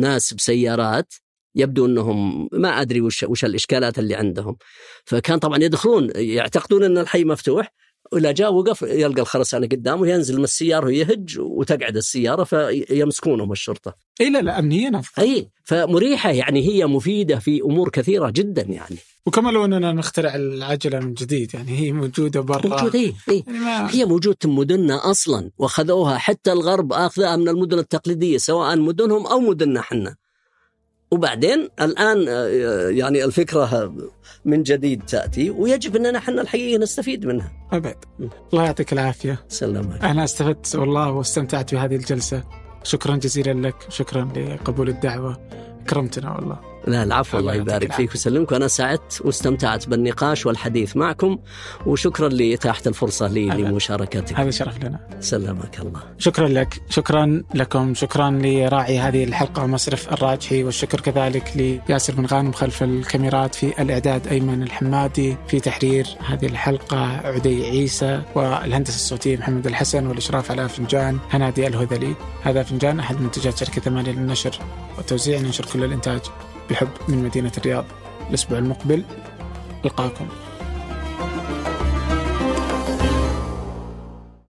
ناس بسيارات يبدو أنهم ما أدري وش وش الإشكالات اللي عندهم فكان طبعا يدخلون يعتقدون أن الحي مفتوح ولا جاء وقف يلقى الخرسانه قدامه ينزل من السيارة ويهج وتقعد السيارة فيمسكونهم الشرطة. إي لا لا امنيا إي فمريحة يعني هي مفيدة في أمور كثيرة جدا يعني. وكما لو أننا نخترع العجلة من جديد يعني هي موجودة برا موجوده إيه؟ إيه؟ يعني ما... هي موجوده مدننا أصلا وأخذوها حتى الغرب آخذها من المدن التقليدية سواء مدنهم أو مدننا إحنا. وبعدين الآن آه، يعني الفكرة من جديد تأتي ويجب أننا إحنا الحقيقة نستفيد منها. أبد. الله يعطيك العافية. سلامك. أنا استفدت والله واستمتعت بهذه الجلسة. شكرا جزيلا لك، شكرا لقبول الدعوة. اكرمتنا والله. لا العفو الله يبارك فيك ويسلمك. وأنا سعدت واستمتعت بالنقاش والحديث معكم وشكرا لإتاحة الفرصة لي لمشاركتك. هذا شرف لنا. سلمك الله. شكرا لك. شكرا لكم. شكرا لراعي هذه الحلقة مصرف الراجحي والشكر كذلك لياسر بن غانم خلف الكاميرات في الإعداد أيمن الحمادي في تحرير هذه الحلقة عدي عيسى والهندسة الصوتية محمد الحسن والإشراف على فنجان هنادي الهذلي. هذا فنجان أحد منتجات شركة ثمانية للنشر والتوزيع. ننشر كل الإنتاج. بحب من مدينة الرياض. الأسبوع المقبل ألقاكم.